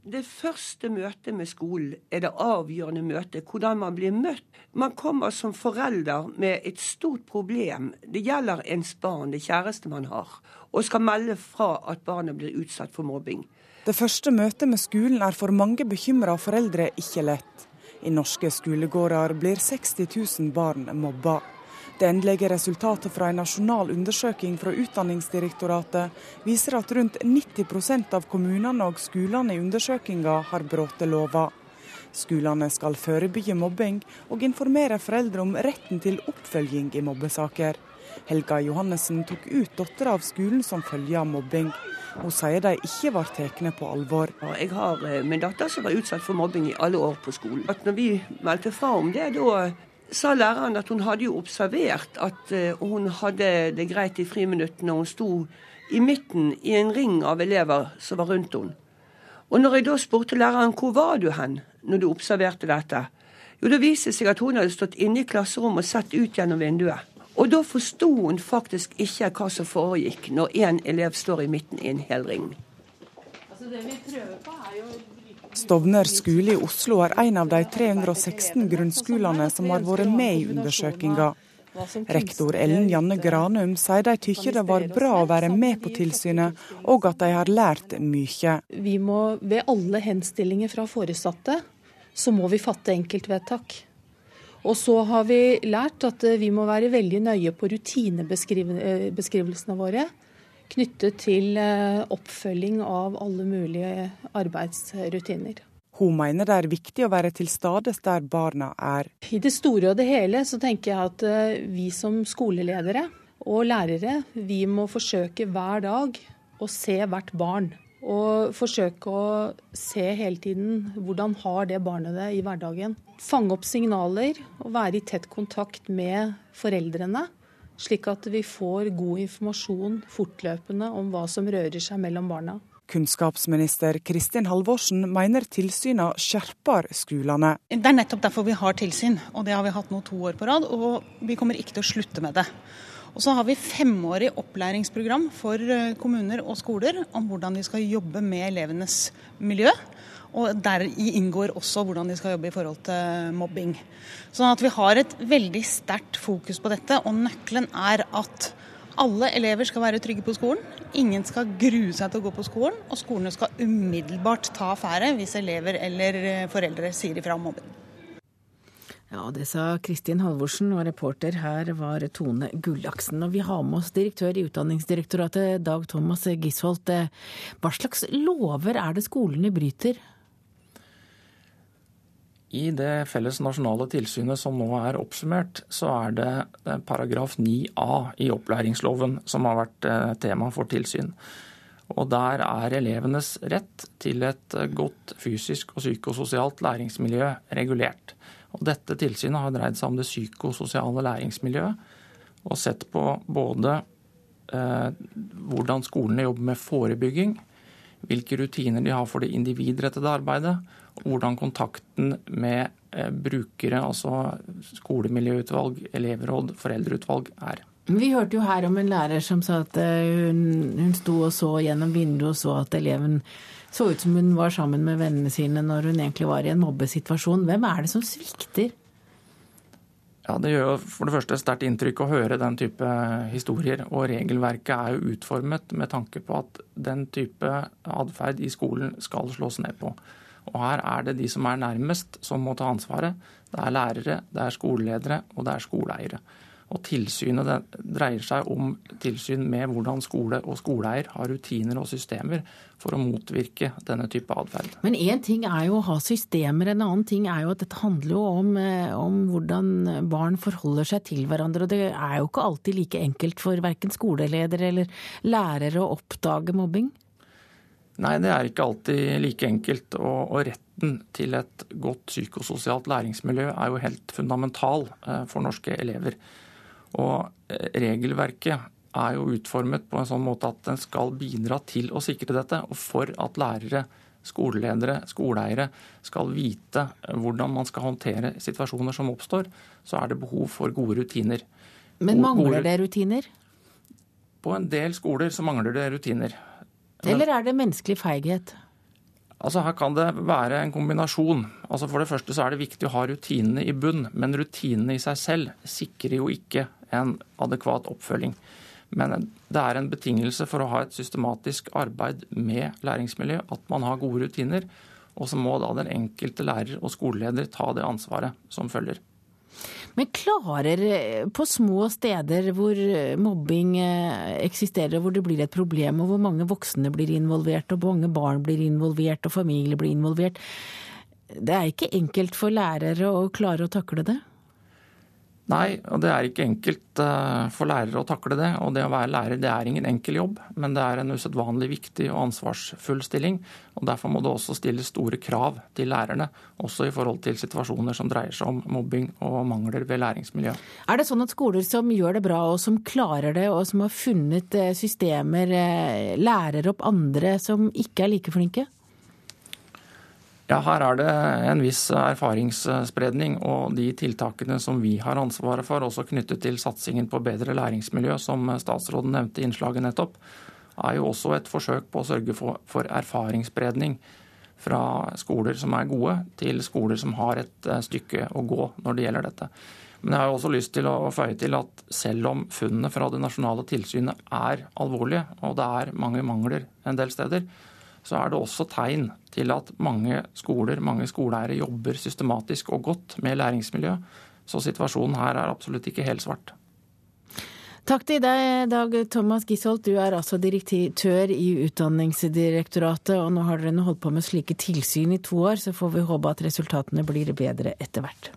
S32: Det første møtet med skolen er det avgjørende møtet, hvordan man blir møtt. Man kommer som forelder med et stort problem. Det gjelder ens barn, det kjæreste man har, og skal melde fra at barnet blir utsatt for mobbing.
S35: Det første møtet med skolen er for mange bekymra foreldre ikke lett. I norske skolegårder blir 60 000 barn mobba. Det endelige resultatet fra en nasjonal undersøking fra Utdanningsdirektoratet viser at rundt 90% av kommunene og skolene i undersøkelsen har brutt lova. Skolene skal forebygge mobbing og informere foreldre om retten til oppfølging i mobbesaker. Helga Johannessen tok ut dattera av skolen som følge av mobbing. Hun sier de ikke var tatt på alvor.
S32: Jeg har eh, min datter som var utsatt for mobbing i alle år på skolen. At når vi meldte fra om det, da sa læreren at hun hadde jo observert at eh, hun hadde det greit i friminuttene. Hun sto i midten i en ring av elever som var rundt henne. Og når jeg da spurte læreren hvor var du hen når du observerte dette, jo da viste det seg at hun hadde stått inne i klasserommet og sett ut gjennom vinduet. Og da forsto hun faktisk ikke hva som foregikk når én elev står i midten i en hel ring. Altså det vi prøver
S35: på er jo Stovner skole i Oslo er en av de 316 grunnskolene som har vært med i undersøkinga. Rektor Ellen Janne Granum sier de tykker det var bra å være med på tilsynet, og at de har lært mye.
S36: Vi må ved alle henstillinger fra foresatte, så må vi fatte enkeltvedtak. Og så har vi lært at eh, vi må være veldig nøye på rutinebeskrivelsene våre knyttet til eh, oppfølging av alle mulige arbeidsrutiner.
S35: Hun mener det er viktig å være til stades der barna er.
S36: I det store og det hele så tenker jeg at eh, vi som skoleledere og lærere, vi må forsøke hver dag å se hvert barn. Og forsøke å se hele tiden hvordan har det barnet det i hverdagen. Fange opp signaler og være i tett kontakt med foreldrene. Slik at vi får god informasjon fortløpende om hva som rører seg mellom barna.
S35: Kunnskapsminister Kristin Halvorsen mener tilsynet skjerper skolene.
S37: Det er nettopp derfor vi har tilsyn, og det har vi hatt nå to år på rad. Og vi kommer ikke til å slutte med det. Og så har vi femårig opplæringsprogram for eh, kommuner og skoler om hvordan de skal jobbe med elevenes miljø. Og Deri inngår også hvordan de skal jobbe i forhold til mobbing. Sånn at vi har et veldig sterkt fokus på dette, og nøkkelen er at alle elever skal være trygge på skolen. Ingen skal grue seg til å gå på skolen, og skolene skal umiddelbart ta affære hvis elever eller eh, foreldre sier ifra om mobbing.
S1: Ja, det sa Kristin Halvorsen, og reporter her var Tone Gullaksen. Og vi har med oss direktør i Utdanningsdirektoratet, Dag Thomas Gisholt. Hva slags lover er det skolene bryter?
S38: I det felles nasjonale tilsynet som nå er oppsummert, så er det paragraf 9a i opplæringsloven som har vært eh, tema for tilsyn. Og Der er elevenes rett til et godt fysisk og psykososialt læringsmiljø regulert. Og Dette tilsynet har dreid seg om det psykososiale læringsmiljøet, og sett på både eh, hvordan skolene jobber med forebygging, hvilke rutiner de har for det individrettede arbeidet, hvordan kontakten med eh, brukere, altså skolemiljøutvalg, elevråd, foreldreutvalg, er.
S1: Vi hørte jo her om en lærer som sa at eh, hun, hun sto og så gjennom vinduet og så at eleven så ut som hun var sammen med vennene sine når hun egentlig var i en mobbesituasjon. Hvem er det som svikter?
S38: Ja, Det gjør jo for det første sterkt inntrykk å høre den type historier. Og regelverket er jo utformet med tanke på at den type atferd i skolen skal slås ned på. Og her er det de som er nærmest som må ta ansvaret. Det er lærere, det er skoleledere og det er skoleeiere. Og Tilsynet dreier seg om tilsyn med hvordan skole og skoleeier har rutiner og systemer for å motvirke denne type atferd.
S1: Men én ting er jo å ha systemer, en annen ting er jo at dette handler jo om, eh, om, hvordan barn forholder seg til hverandre. Og det er jo ikke alltid like enkelt for verken skoleleder eller lærere å oppdage mobbing?
S38: Nei, det er ikke alltid like enkelt. Og, og retten til et godt psykososialt læringsmiljø er jo helt fundamental eh, for norske elever. Og eh, regelverket er jo utformet på en sånn måte at den skal bidra til å sikre dette. Og for at lærere, skoleledere, skoleeiere skal vite hvordan man skal håndtere situasjoner som oppstår, så er det behov for gode rutiner.
S1: Men mangler det rutiner?
S38: På en del skoler så mangler det rutiner.
S1: Eller er det menneskelig feighet?
S38: Altså Her kan det være en kombinasjon. Altså For det første så er det viktig å ha rutinene i bunn, men rutinene i seg selv sikrer jo ikke en adekvat oppfølging. Men det er en betingelse for å ha et systematisk arbeid med læringsmiljø at man har gode rutiner. Og så må da den enkelte lærer og skoleleder ta det ansvaret som følger.
S1: Men klarer eh, på små steder hvor eh, mobbing eh, eksisterer, hvor det blir et problem, og hvor mange voksne blir involvert, og mange barn blir involvert, og familier blir involvert Det er ikke enkelt for lærere å klare å takle det?
S38: Nei, og det er ikke enkelt eh, for lærere å takle det. Og det å være lærer det er ingen enkel jobb, men det er en usedvanlig viktig og ansvarsfull stilling. og Derfor må det også stilles store krav til lærerne, også i forhold til situasjoner som dreier seg om mobbing og mangler ved læringsmiljø.
S1: Er det sånn at skoler som gjør det bra og som klarer det, og som har funnet eh, systemer, eh, lærer opp andre som ikke er like flinke?
S38: Ja, Her er det en viss erfaringsspredning, og de tiltakene som vi har ansvaret for, også knyttet til satsingen på bedre læringsmiljø, som statsråden nevnte i innslaget nettopp, er jo også et forsøk på å sørge for, for erfaringsspredning fra skoler som er gode, til skoler som har et eh, stykke å gå når det gjelder dette. Men jeg har også lyst til å føye til at selv om funnene fra det nasjonale tilsynet er alvorlige, og det er mange mangler en del steder, så er det også tegn til at mange skoler, mange skoleeiere jobber systematisk og godt med læringsmiljø. Så situasjonen her er absolutt ikke helt svart.
S1: Takk til deg, Dag Thomas Gisholt. Du er altså direktør i Utdanningsdirektoratet. Og nå har dere holdt på med slike tilsyn i to år, så får vi håpe at resultatene blir bedre etter hvert.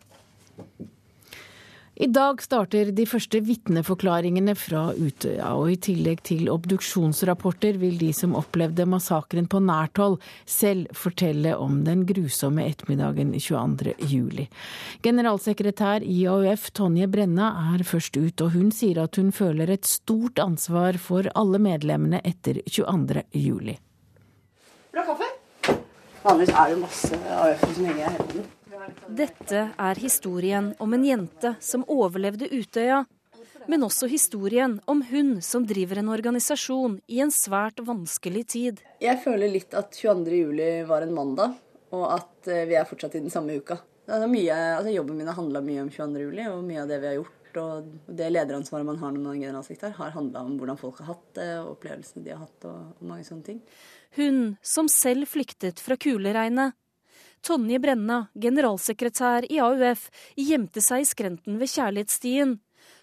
S1: I dag starter de første vitneforklaringene fra Utøya, og i tillegg til obduksjonsrapporter vil de som opplevde massakren på nært hold, selv fortelle om den grusomme ettermiddagen 22.07. Generalsekretær i AUF Tonje Brenna er først ut, og hun sier at hun føler et stort ansvar for alle medlemmene etter 22.07.
S39: Vil du kaffe? Vanligvis er det masse AUF som henger her.
S40: Dette er historien om en jente som overlevde Utøya. men også historien om hun som driver en organisasjon i en svært vanskelig tid.
S33: Jeg føler litt at 22.07 var en mandag, og at eh, vi er fortsatt i den samme uka. Mye, altså jobben min har handla mye om 22.07, og mye av det vi har gjort og det lederansvaret man har når man er generalsekretær, har handla om hvordan folk har hatt det, opplevelsene de har hatt, og, og mange sånne ting.
S40: Hun som selv flyktet fra kuleregnet. Tonje Brenna, generalsekretær i AUF, gjemte seg i skrenten ved Kjærlighetsstien.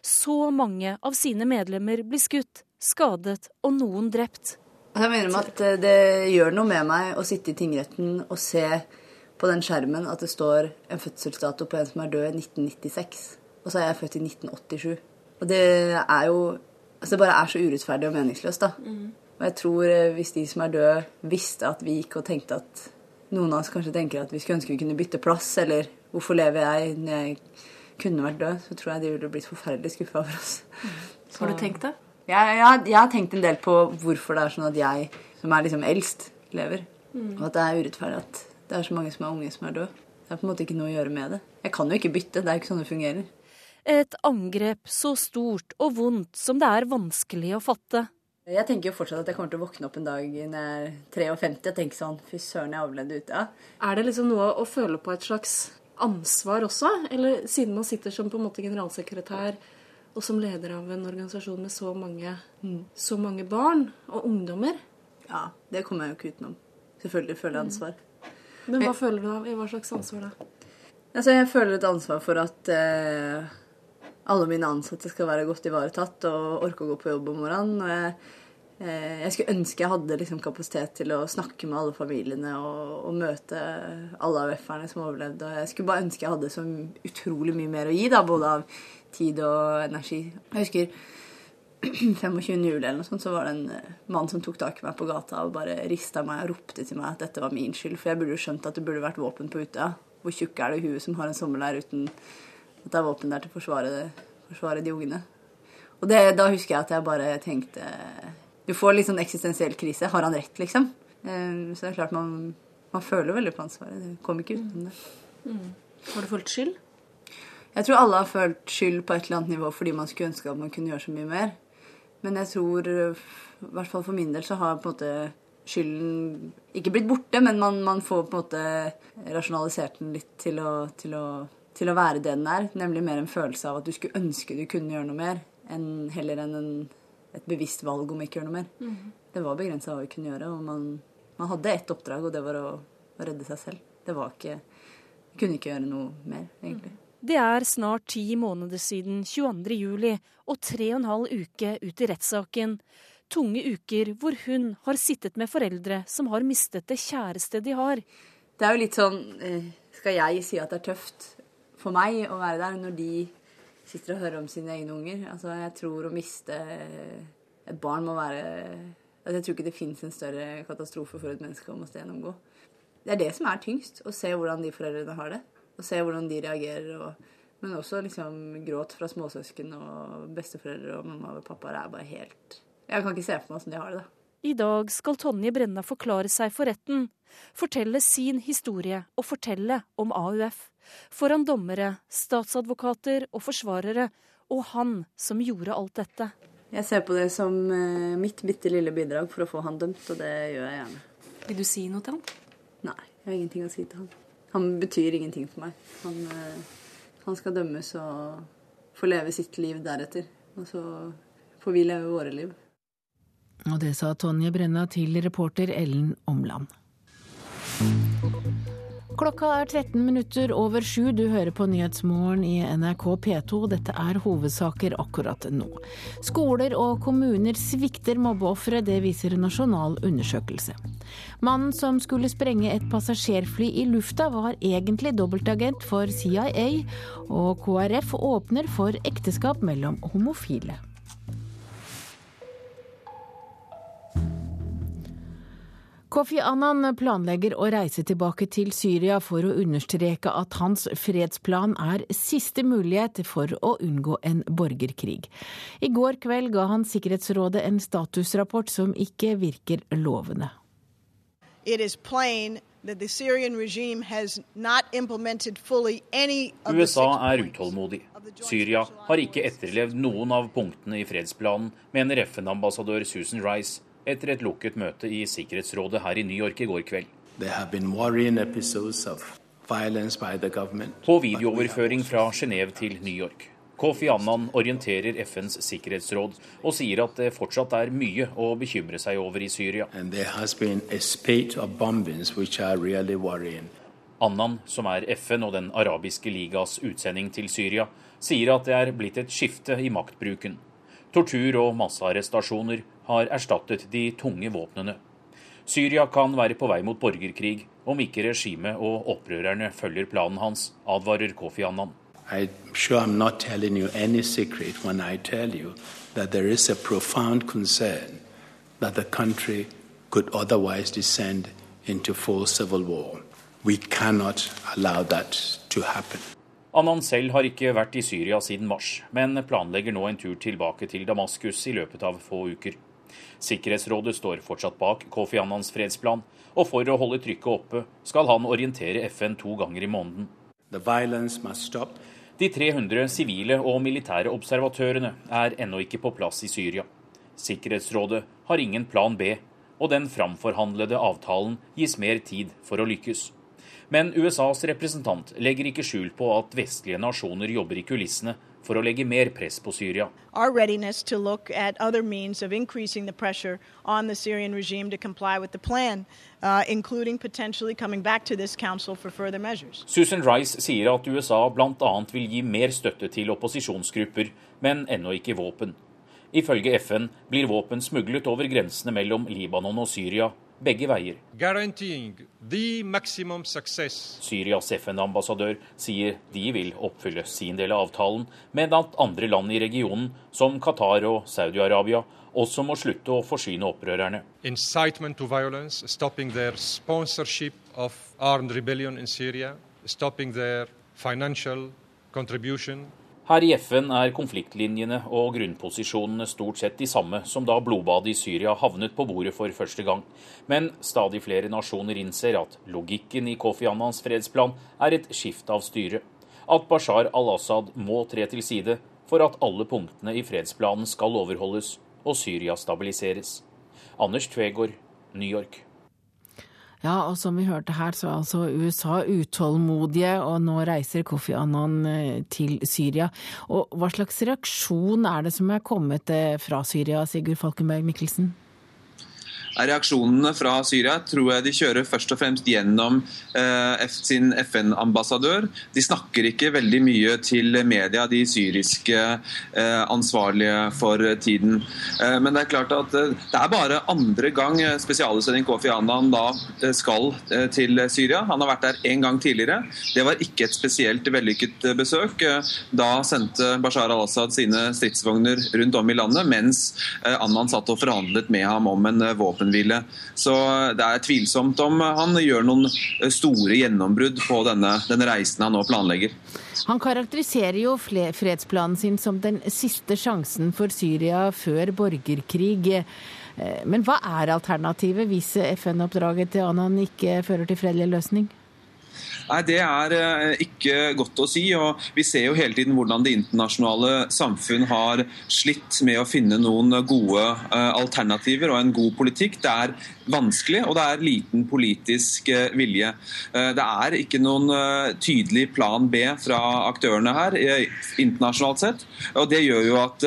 S40: Så mange av sine medlemmer blir skutt, skadet og noen drept.
S33: Jeg mener at eh, det gjør noe med meg å sitte i tingretten og se på den skjermen at det står en fødselsdato på en som er død i 1996. Og så er jeg født i 1987. Og det er jo Altså, det bare er så urettferdig og meningsløst, da. Mm. Og jeg tror eh, hvis de som er døde, visste at vi gikk og tenkte at noen av oss kanskje tenker at vi skulle ønske vi kunne bytte plass, eller hvorfor lever jeg når jeg kunne vært død, så tror jeg de ville blitt forferdelig skuffa over oss. Så.
S40: Har du tenkt det?
S33: Jeg, jeg, jeg, har tenkt en del på hvorfor det er sånn at jeg, som er liksom eldst, lever. Mm. Og at det er urettferdig at det er så mange som er unge som er døde. Det er på en måte ikke noe å gjøre med det. Jeg kan jo ikke bytte, det er jo ikke sånn det fungerer.
S40: Et angrep så stort og vondt som det er vanskelig å fatte.
S33: Jeg tenker jo fortsatt at jeg kommer til å våkne opp en dag når jeg er 53 og tenke sånn Fy søren, jeg overlevde ute.
S40: Er det liksom noe å føle på et slags ansvar også? Eller siden man sitter som på en måte generalsekretær og som leder av en organisasjon med så mange, mm. så mange barn og ungdommer?
S33: Ja, det kommer jeg jo ikke utenom. Selvfølgelig føler jeg ansvar. Mm.
S40: Men hva føler du da? I hva slags ansvar da?
S33: Altså, jeg føler et ansvar for at eh, alle mine ansatte skal være godt ivaretatt og orke å gå på jobb om morgenen. Og jeg, eh, jeg skulle ønske jeg hadde liksom, kapasitet til å snakke med alle familiene og, og møte alle AUF-erne som overlevde. Og jeg skulle bare ønske jeg hadde så utrolig mye mer å gi, da, både av tid og energi. Jeg husker 25. juli eller noe sånt, så var det en eh, mann som tok tak i meg på gata og bare rista meg og ropte til meg at dette var min skyld. For jeg burde jo skjønt at det burde vært våpen på Utøya. Hvor tjukk er det huet som har en sommerleir uten at det er våpen der til å forsvare, forsvare de ungene? Og det, da husker jeg at jeg bare tenkte Du får litt sånn eksistensiell krise. Har han rett, liksom? Eh, så det er klart man, man føler veldig på ansvaret. Det kom ikke utenom det.
S40: Mm. Har du følt skyld?
S33: Jeg tror alle har følt skyld på et eller annet nivå fordi man skulle ønske at man kunne gjøre så mye mer. Men jeg tror, i hvert fall for min del, så har på en måte skylden ikke blitt borte, men man, man får på en måte rasjonalisert den litt til å, til, å, til å, være det den er. Nemlig mer en følelse av at du skulle ønske du kunne gjøre noe mer, enn, heller enn en, et bevisst valg om ikke å gjøre noe mer. Mm. Det var begrensa hva vi kunne gjøre, og man, man hadde ett oppdrag, og det var å, å redde seg selv. Det var ikke Vi kunne ikke gjøre noe mer, egentlig. Mm.
S40: Det er snart ti måneder siden 22. juli og tre og en halv uke ut i rettssaken. Tunge uker hvor hun har sittet med foreldre som har mistet det kjæreste de har.
S33: Det er jo litt sånn eh, Skal jeg si at det er tøft for meg å være der når de sitter og hører om sine egne unger? Altså, jeg tror å miste et barn må være altså, Jeg tror ikke det fins en større katastrofe for et menneske å måtte gjennomgå. Det er det som er tyngst, å se hvordan de foreldrene har det og se hvordan de reagerer. Og, men også liksom gråt fra småsøsken og besteforeldre og mamma og pappa. Det er bare helt Jeg kan ikke se for meg åssen de har det. da.
S40: I dag skal Tonje Brenna forklare seg for retten, fortelle sin historie og fortelle om AUF. Foran dommere, statsadvokater og forsvarere, og han som gjorde alt dette.
S33: Jeg ser på det som eh, mitt bitte lille bidrag for å få han dømt, og det gjør jeg gjerne.
S40: Vil du si noe til han?
S33: Nei, jeg har ingenting å si til han. Han betyr ingenting for meg. Han, eh, han, skal dømmes og få leve sitt liv deretter. Og så får vi leve våre liv.
S1: Og det sa Tonje Brenna til reporter Ellen Omland. Klokka er 13 minutter over sju. Du hører på Nyhetsmorgen i NRK P2. Dette er hovedsaker akkurat nå. Skoler og kommuner svikter mobbeofre, det viser en nasjonal undersøkelse. Mannen som skulle sprenge et passasjerfly i lufta, var egentlig dobbeltagent for CIA, og KrF åpner for ekteskap mellom homofile. Kofi Annan planlegger å reise tilbake til Syria for å understreke at hans fredsplan er siste mulighet for å unngå en borgerkrig. I går kveld ga han Sikkerhetsrådet en statusrapport som ikke virker lovende.
S41: It is plain USA er utålmodig. Syria har ikke etterlevd noen av punktene i fredsplanen, mener FN-ambassadør Susan Rice etter et lukket møte i Sikkerhetsrådet her i New York i går kveld. På videooverføring fra Genéve til New York. Kofi Annan orienterer FNs sikkerhetsråd og sier at det fortsatt er mye å bekymre seg over i Syria.
S42: Really
S41: Annan, som er FN og Den arabiske ligas utsending til Syria, sier at det er blitt et skifte i maktbruken. Tortur og massearrestasjoner har erstattet de tunge våpnene. Syria kan være på vei mot borgerkrig om ikke regimet og opprørerne følger planen hans, advarer Kofi Annan.
S42: Sure that the country could otherwise descend into full civil war. We cannot allow that to happen.
S41: Annan selv har ikke vært i Syria siden mars, men planlegger nå en tur tilbake til Damaskus i løpet av få uker. Sikkerhetsrådet står fortsatt bak Kofi Annans fredsplan, og for å holde trykket oppe skal han orientere FN to ganger i måneden. De 300 sivile og militære observatørene er ennå ikke på plass i Syria. Sikkerhetsrådet har ingen plan B, og den framforhandlede avtalen gis mer tid for å lykkes. Men USAs representant legger ikke skjul på at vestlige nasjoner jobber i kulissene for å legge mer press på Syria.
S43: Plan, uh.
S41: Susan Rice sier at USA bl.a. vil gi mer støtte til opposisjonsgrupper, men ennå ikke våpen. Ifølge FN blir våpen smuglet over grensene mellom Libanon og Syria begge veier. Syrias FN-ambassadør sier de vil oppfylle sin del av avtalen, men at andre land i regionen, som Qatar og Saudi-Arabia, også må slutte å forsyne opprørerne.
S44: Incitement to violence, stopping their sponsorship of armed rebellion in Syria, stopping their financial contribution
S41: her i FN er konfliktlinjene og grunnposisjonene stort sett de samme som da blodbadet i Syria havnet på bordet for første gang. Men stadig flere nasjoner innser at logikken i Kofi Annans fredsplan er et skift av styre. At Bashar al-Assad må tre til side for at alle punktene i fredsplanen skal overholdes og Syria stabiliseres. Anders Tvegård, New York.
S1: Ja, og som vi hørte her, så er altså USA utålmodige, og nå reiser Kofi Annan eh, til Syria. Og hva slags reaksjon er det som er kommet eh, fra Syria, Sigurd Falkenberg Mikkelsen?
S45: Reaksjonene fra Syria tror jeg de kjører først og fremst gjennom eh, sin FN-ambassadør. De snakker ikke veldig mye til media, de syriske eh, ansvarlige for tiden. Eh, men det er klart at det er bare andre gang spesialutsending Kofi Annan da skal til Syria. Han har vært der en gang tidligere. Det var ikke et spesielt vellykket besøk. Da sendte Bashar al-Assad sine stridsvogner rundt om i landet, mens Annan satt og forhandlet med ham om en våpen våpenhvile. Så det er tvilsomt om han gjør noen store gjennombrudd på denne, denne reisen han nå planlegger.
S1: Han karakteriserer jo fredsplanen sin som den siste sjansen for Syria før borgerkrig. Eh, men hva er alternativet hvis FN-oppdraget til Annan ikke fører til fredelig løsning?
S45: Nei, Det er eh, ikke godt å si. og Vi ser jo hele tiden hvordan det internasjonale samfunn har slitt med å finne noen gode eh, alternativer og en god politikk. Det er vanskelig, og det er liten politisk eh, vilje. Det er ikke noen tydelig plan B fra aktørene her internasjonalt sett. og Det gjør jo at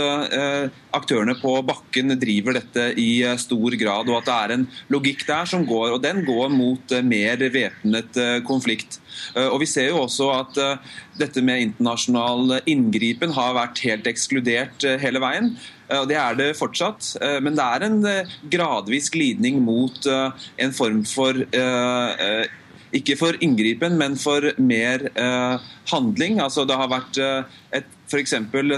S45: aktørene på bakken driver dette i stor grad, og at det er en logikk der som går, og den går mot mer væpnet konflikt. Eh, og Vi ser jo også at eh, dette med internasjonal inngripen har vært helt ekskludert eh, hele veien. Og Det er det fortsatt, men det er en gradvis glidning mot en form for ikke for inngripen, men for mer handling. Altså Det har vært et F.eks.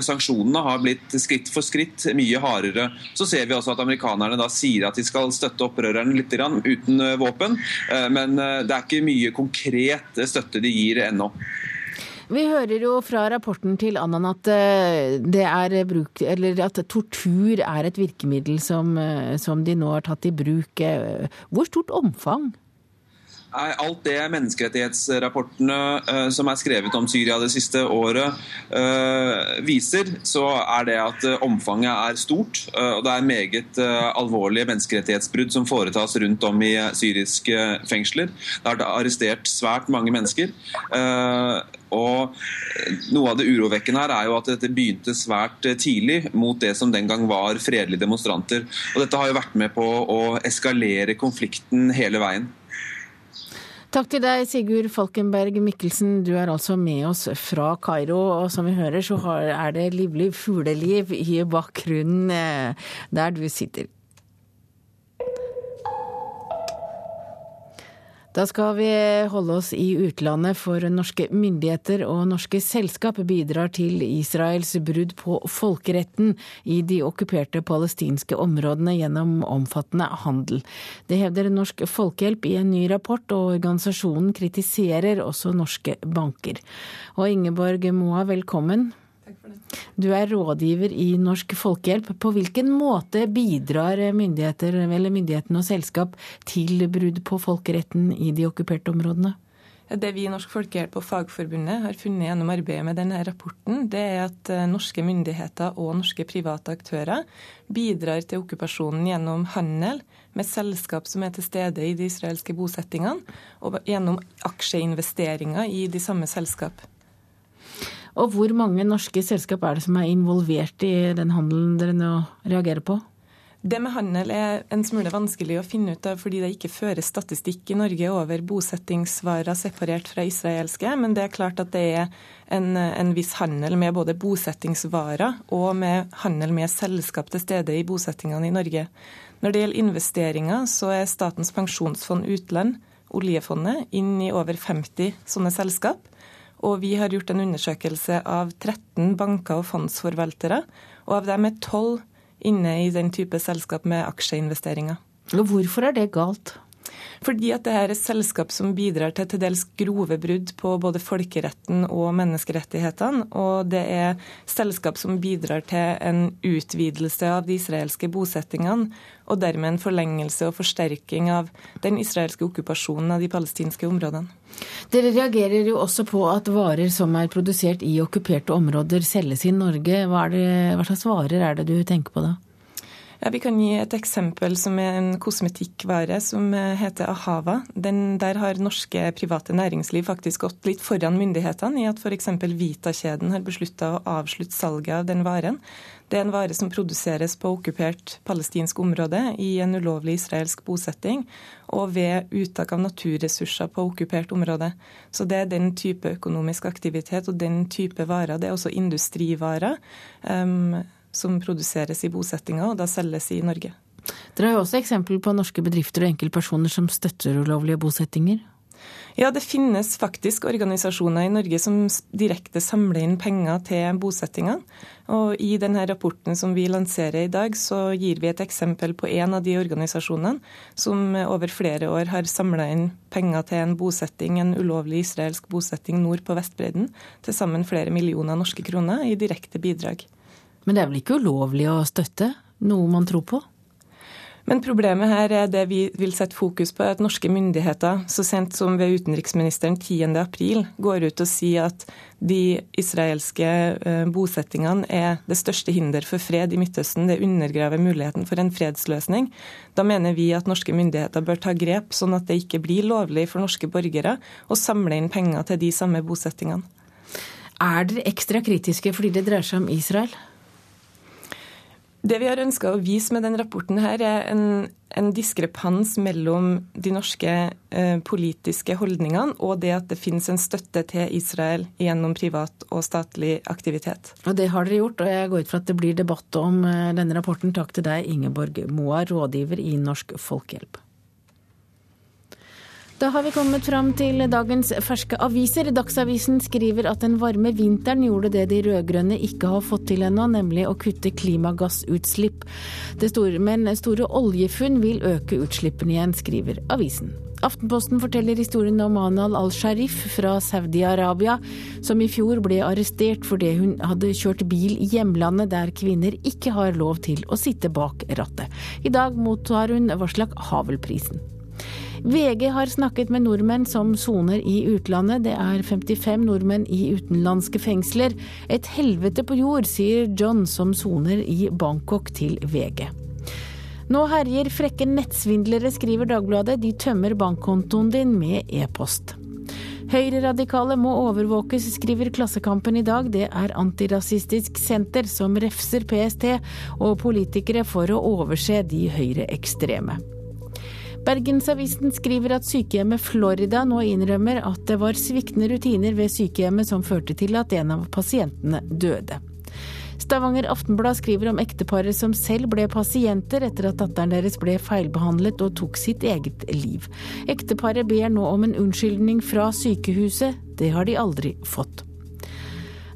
S45: sanksjonene har blitt skritt for skritt mye hardere. Så ser vi også at amerikanerne da sier at de skal støtte opprørerne litt uten eh, våpen. Eh, men eh, det er ikke mye konkret støtte de gir ennå.
S1: Vi hører jo fra rapporten til Annan at, bruk, at tortur er et virkemiddel som, som de nå har tatt i bruk. Hvor stort omfang?
S45: Alt det menneskerettighetsrapportene uh, som er skrevet om Syria det siste året uh, viser, så er det at uh, omfanget er stort. og det er meget alvorlige menneskerettighetsbrudd som foretas rundt om i syriske fengsler. Det er arrestert svært mange mennesker. Og Noe av det urovekkende her er jo at dette begynte svært tidlig mot det som den gang var fredelige demonstranter. Og Dette har jo vært med på å eskalere konflikten hele veien.
S1: Takk til deg, Sigurd Falkenberg Mikkelsen. Du er altså med oss fra Kairo. Og som vi hører, så er det livlig fugleliv i bakgrunnen eh, der du sitter. Da skal vi holde oss i utlandet, for norske myndigheter og norske selskap bidrar til Israels brudd på folkeretten i de okkuperte palestinske områdene gjennom omfattende handel. Det hevder Norsk Folkehjelp i en ny rapport, og organisasjonen kritiserer også norske banker. Og Ingeborg Moa, velkommen. Du er rådgiver i Norsk Folkehjelp. På hvilken måte bidrar myndighetene og selskap til brudd på folkeretten i de okkuperte områdene?
S46: Det vi i Norsk Folkehjelp og Fagforbundet har funnet gjennom arbeidet med denne rapporten, det er at eh, norske myndigheter og norske private aktører bidrar til okkupasjonen gjennom handel med selskap som er til stede i de israelske bosettingene, og gjennom aksjeinvesteringer i de samme selskap.
S1: Og hvor mange norske selskap er det som er involvert i den handelen dere nå reagerer på?
S46: Det med handel er en smule vanskelig å finne ut av fordi det ikke føres statistikk i Norge over bosettingsvarer separert fra israelske, men det er klart at det er en, en viss handel med både bosettingsvarer og med handel med selskap til stede i bosettingene i Norge. Når det gjelder investeringer, så er Statens pensjonsfond utland, oljefondet, inn i over 50 sånne selskap. Og vi har gjort en undersøkelse av 13 banker og fondsforvaltere, og av dem er 12 inne i den type selskap med aksjeinvesteringer.
S1: Og hvorfor er det galt?
S46: Fordi at det er et selskap som bidrar til til dels grove brudd på både folkeretten og menneskerettighetene. Og det er selskap som bidrar til en utvidelse av de israelske bosettingene, og dermed en forlengelse og forsterking av den israelske okkupasjonen av de palestinske områdene.
S1: Dere reagerer jo også på at varer som er produsert i okkuperte områder, selges i Norge. Hva, det, hva slags varer er det du tenker på da?
S46: Ja, Vi kan gi et eksempel som er en kosmetikkvare som heter Ahava. Den, der har norske private næringsliv faktisk gått litt foran myndighetene i at f.eks. Vita-kjeden har beslutta å avslutte salget av den varen. Det er en vare som produseres på okkupert palestinsk område i en ulovlig israelsk bosetting og ved uttak av naturressurser på okkupert område. Så det er den type økonomisk aktivitet og den type varer. Det er også industrivarer. Um, som produseres i bosettinga, og da selges i Norge.
S1: Dere har jo også eksempel på norske bedrifter og enkeltpersoner som støtter ulovlige bosettinger?
S46: Ja, det finnes faktisk organisasjoner i Norge som direkte samler inn penger til bosettingene. Og i denne rapporten som vi lanserer i dag, så gir vi et eksempel på en av de organisasjonene som over flere år har samla inn penger til en bosetting, en ulovlig israelsk bosetting nord på Vestbredden. Til sammen flere millioner norske kroner i direkte bidrag.
S1: Men det er vel ikke ulovlig å støtte noe man tror på?
S46: Men problemet her er det vi vil sette fokus på, at norske myndigheter så sent som ved utenriksministeren 10.4 går ut og sier at de israelske eh, bosettingene er det største hinder for fred i Midtøsten. Det undergraver muligheten for en fredsløsning. Da mener vi at norske myndigheter bør ta grep, sånn at det ikke blir lovlig for norske borgere å samle inn penger til de samme bosettingene.
S1: Er dere ekstra kritiske fordi det dreier seg om Israel?
S46: Det vi har ønska å vise med denne rapporten, her er en, en diskrepans mellom de norske eh, politiske holdningene og det at det finnes en støtte til Israel gjennom privat og statlig aktivitet.
S1: Og Det har dere gjort, og jeg går ut fra at det blir debatt om eh, denne rapporten. Takk til deg, Ingeborg Moa, rådgiver i Norsk Folkehjelp. Da har vi kommet fram til dagens ferske aviser. Dagsavisen skriver at den varme vinteren gjorde det de rød-grønne ikke har fått til ennå, nemlig å kutte klimagassutslipp. Store, men store oljefunn vil øke utslippene igjen, skriver avisen. Aftenposten forteller historien om Anal al-Sharif fra Saudi-Arabia, som i fjor ble arrestert fordi hun hadde kjørt bil i hjemlandet der kvinner ikke har lov til å sitte bak rattet. I dag mottar hun Varslak Havel-prisen. VG har snakket med nordmenn som soner i utlandet. Det er 55 nordmenn i utenlandske fengsler. Et helvete på jord, sier John som soner i Bangkok til VG. Nå herjer frekke nettsvindlere, skriver Dagbladet. De tømmer bankkontoen din med e-post. Høyreradikale må overvåkes, skriver Klassekampen i dag. Det er Antirasistisk Senter som refser PST og politikere for å overse de høyreekstreme. Bergensavisen skriver at sykehjemmet Florida nå innrømmer at det var sviktende rutiner ved sykehjemmet som førte til at en av pasientene døde. Stavanger Aftenblad skriver om ekteparet som selv ble pasienter etter at datteren deres ble feilbehandlet og tok sitt eget liv. Ekteparet ber nå om en unnskyldning fra sykehuset. Det har de aldri fått.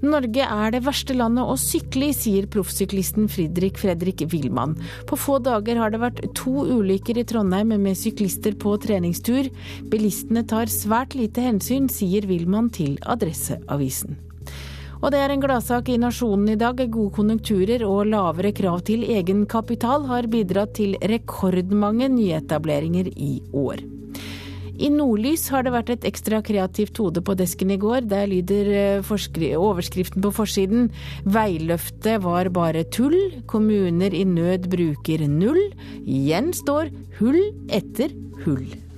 S1: Norge er det verste landet å sykle i, sier proffsyklisten Fridrik Fredrik Wilman. På få dager har det vært to ulykker i Trondheim med syklister på treningstur. Bilistene tar svært lite hensyn, sier Wilman til Adresseavisen. Og det er en gladsak i Nasjonen i dag. Gode konjunkturer og lavere krav til egenkapital har bidratt til rekordmange nyetableringer i år. I Nordlys har det vært et ekstra kreativt hode på desken i går. Der lyder eh, overskriften på forsiden 'Veiløftet var bare tull'. Kommuner i nød bruker null. Igjen står hull etter hull.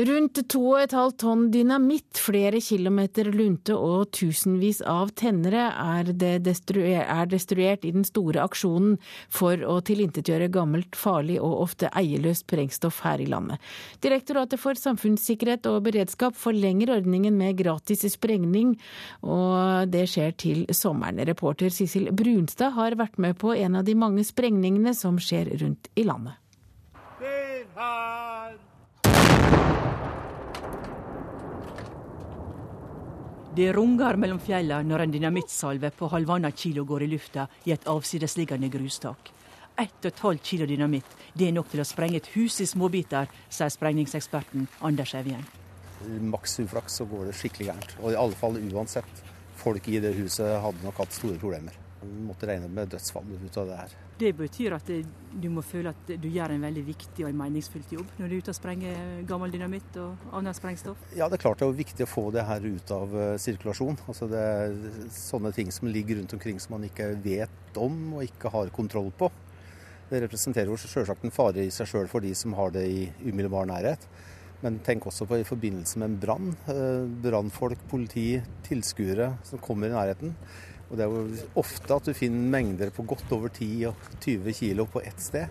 S1: Rundt 2,5 tonn dynamitt, flere kilometer lunte og tusenvis av tennere er, destruer, er destruert i den store aksjonen for å tilintetgjøre gammelt, farlig og ofte eierløst sprengstoff her i landet. Direktoratet for samfunnssikkerhet og beredskap forlenger ordningen med gratis sprengning, og det skjer til sommeren. Reporter Sissel Brunstad har vært med på en av de mange sprengningene som skjer rundt i landet.
S47: Det runger mellom fjella når en dynamittsalve på halvannet kilo går i lufta i et avsidesliggende grustak. Ett og et halvt kilo dynamitt, det er nok til å sprenge et hus i småbiter, sier sprengningseksperten Anders Evjen.
S48: Maks uflaks så går det skikkelig gærent. Og i alle fall uansett. Folk i det huset hadde nok hatt store problemer. Vi måtte regne med dødsfall ut av det her.
S47: Det betyr at du må føle at du gjør en veldig viktig og meningsfylt jobb når du er ute og sprenger gammel dynamitt og annet sprengstoff?
S48: Ja, det er klart det er viktig å få det her ut av uh, sirkulasjon. Altså det er sånne ting som ligger rundt omkring som man ikke vet om og ikke har kontroll på. Det representerer jo selvsagt en fare i seg sjøl for de som har det i umiddelbar nærhet. Men tenk også på i forbindelse med en brann. Brannfolk, politi, tilskuere som kommer i nærheten. Og Det er jo ofte at du finner mengder på godt over 10-20 kilo på ett sted.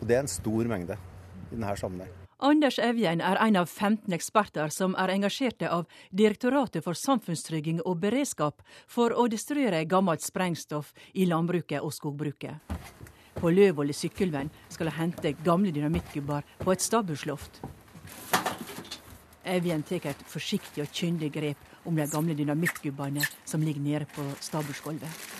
S48: Og Det er en stor mengde i denne sammenheng.
S47: Anders Evjen er en av 15 eksperter som er engasjerte av Direktoratet for samfunnstrygging og beredskap for å destruere gammelt sprengstoff i landbruket og skogbruket. På Løvoll i Sykkylven skal de hente gamle dynamittgubber på et stabbursloft. Evjen tar et forsiktig og kyndig grep om de gamle dynamittgubbene som ligger nede på stabbursgulvet.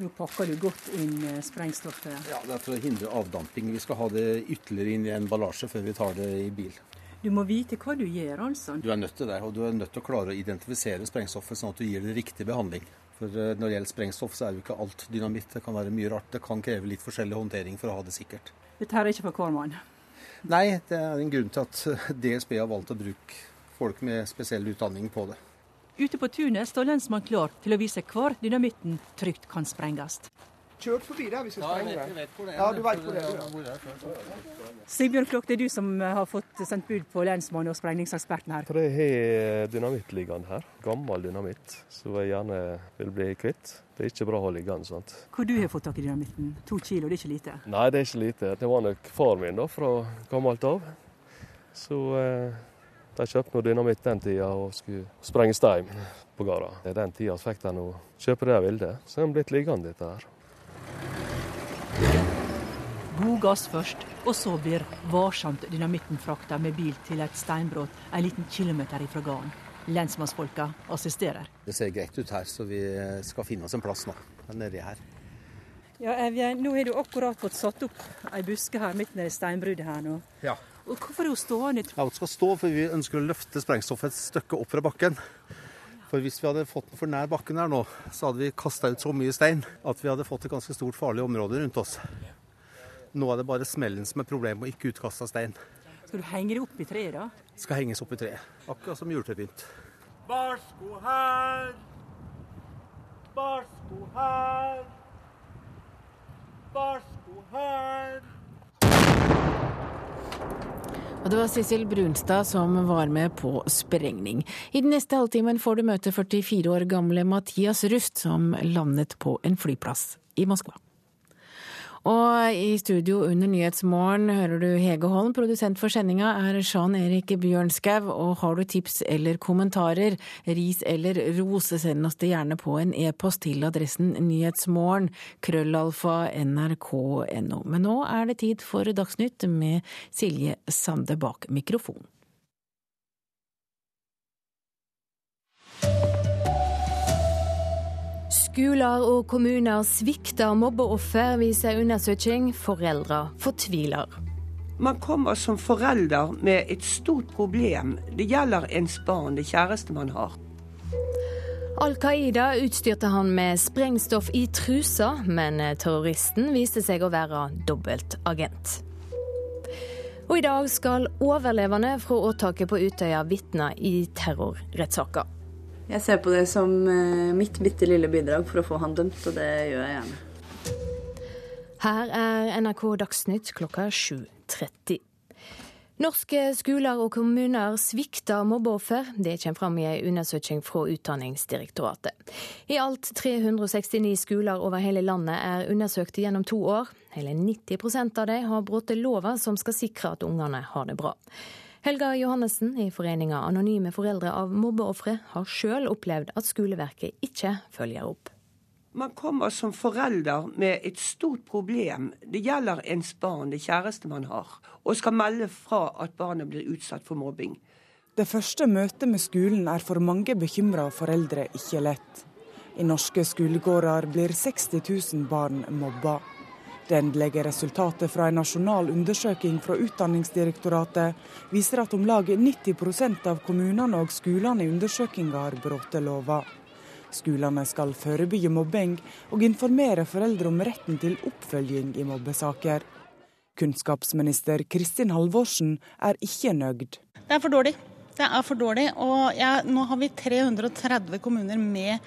S47: Nå pakker du godt inn eh, sprengstoffet?
S48: Ja, Det er for å hindre avdamping. Vi skal ha det ytterligere inn i en emballasje før vi tar det i bil.
S47: Du må vite hva du gjør, altså?
S48: Du er nødt til det, og du er nødt til å klare å identifisere sprengstoffet, sånn at du gir det riktig behandling. For eh, når det gjelder sprengstoff, så er jo ikke alt dynamitt. Det kan være mye rart. Det kan kreve litt forskjellig håndtering for å ha det sikkert.
S47: Dette er ikke for hver mann?
S48: Nei, det er en grunn til at DSB har valgt å bruke folk med spesiell utdanning på det.
S47: Ute på tunet står lensmannen klar til å vise hvor dynamitten trygt kan sprenges.
S49: Kjørt forbi der vi skal sprenge det. Ja, du vet hvor det er.
S47: Sigbjørn Klokk, det er du som har fått sendt bud på lensmannen og sprengningseksperten her.
S50: For jeg har dynamitt liggende her. Gammel dynamitt som jeg gjerne vil bli kvitt. Det er ikke bra å ha liggende. sant?
S47: Hvor du har fått tak i dynamitten? To kilo, det er ikke lite?
S50: Nei, det er ikke lite. Det var nok far min da, fra gammelt av. Så eh, de kjøpte noe dynamitt den tida og skulle sprenge stein på gårda. Den tida fikk de kjøpe det de ville. Så er de blitt liggende, dette her.
S47: God gass først, og så blir varsomt dynamitten frakta med bil til et steinbrudd en liten kilometer ifra gården. Lensmannsfolka assisterer.
S48: Det ser greit ut her, så vi skal finne oss en plass nå. Nedi her.
S47: Ja, Evjen, nå har du akkurat fått satt opp ei buske her midt nedi steinbruddet her nå.
S48: Ja.
S47: Og Hvorfor er hun stående?
S48: Ja, Hun skal stå, for vi ønsker å løfte sprengstoffet et stykke opp fra bakken. For hvis vi hadde fått den for nær bakken her nå, så hadde vi kasta ut så mye stein at vi hadde fått et ganske stort farlig område rundt oss. Nå er det bare smellen som er problemet, og ikke utkasta stein.
S47: Skal du henge det opp i treet, da?
S48: Skal henges opp i treet. Akkurat som juletrepynt.
S51: Barsko her. Barsko her. Barsko her.
S1: Og det var Sissel Brunstad som var med på sprengning. I den neste halvtimen får du møte 44 år gamle Mathias Rust, som landet på en flyplass i Moskva. Og i studio under Nyhetsmorgen hører du Hege Holm. Produsent for sendinga er Jean Erik Bjørnskau. Og har du tips eller kommentarer, ris eller ros, send oss det gjerne på en e-post til adressen nyhetsmorgen krøllalfa nrk.no. Men nå er det tid for Dagsnytt med Silje Sande bak mikrofon.
S52: Skoler og kommuner svikter mobbeoffer, viser undersøking. Foreldre fortviler.
S32: Man kommer som forelder med et stort problem. Det gjelder ens barn, det kjæreste man har.
S52: Al Qaida utstyrte han med sprengstoff i trusa, men terroristen viste seg å være dobbeltagent. Og i dag skal overlevende fra åtaket på Utøya vitne i terrorrettssaker.
S33: Jeg ser på det som eh, mitt bitte lille bidrag for å få han dømt, og det gjør jeg gjerne.
S52: Her er NRK Dagsnytt klokka 7.30. Norske skoler og kommuner svikter mobbeoffer. Det kommer fram i en undersøking fra Utdanningsdirektoratet. I alt 369 skoler over hele landet er undersøkt gjennom to år. Hele 90% av dem har brutt lova som skal sikre at ungene har det bra. Helga Johannessen i foreninga Anonyme foreldre av mobbeofre har sjøl opplevd at skoleverket ikke følger opp.
S32: Man kommer som forelder med et stort problem. Det gjelder ens barn, det kjæreste man har, og skal melde fra at barnet blir utsatt for mobbing.
S35: Det første møtet med skolen er for mange bekymra foreldre ikke lett. I norske skolegårder blir 60 000 barn mobba. Det endelige resultatet fra en nasjonal undersøking fra Utdanningsdirektoratet viser at om lag 90% av kommunene og skolene i undersøkinga har brutt lova. Skolene skal forebygge mobbing og informere foreldre om retten til oppfølging i mobbesaker. Kunnskapsminister Kristin Halvorsen er ikke nøyd.
S37: Det er for dårlig. Det er for dårlig. Og jeg, nå har vi 330 kommuner med,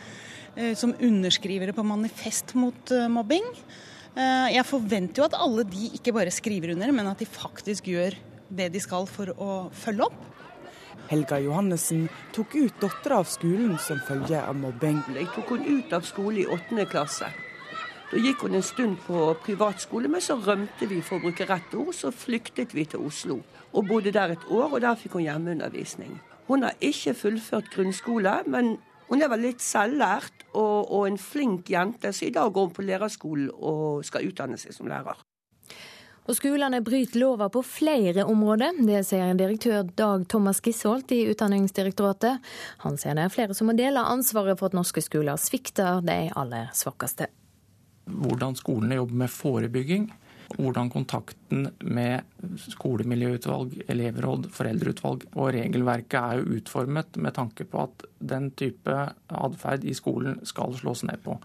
S37: eh, som underskrivere på manifest mot eh, mobbing. Eh, jeg forventer jo at alle de ikke bare skriver under, men at de faktisk gjør det de skal for å følge opp.
S35: Helga Johannessen tok ut dattera av skolen som følge av mobbing.
S32: Jeg tok henne ut av skole i åttende klasse. Da gikk hun en stund på privatskole, men så rømte vi for å bruke rett ord. Så flyktet vi til Oslo og bodde der et år, og der fikk hun hjemmeundervisning. Hun har ikke fullført grunnskole, men hun er vel litt selvlært og, og, en flink jente, så i dag går hun på lærerskolen og skal utdanne seg som lærer.
S52: Og Skolene bryter lova på flere områder. Det sier direktør Dag Thomas Gisholt i Utdanningsdirektoratet. Han sier det er flere som må dele ansvaret for at norske skoler svikter de aller svakeste.
S38: Hvordan skolene jobber med forebygging, hvordan kontakten med skolemiljøutvalg, elevråd, foreldreutvalg og regelverket er jo utformet med tanke på at den type atferd i skolen skal slås ned på.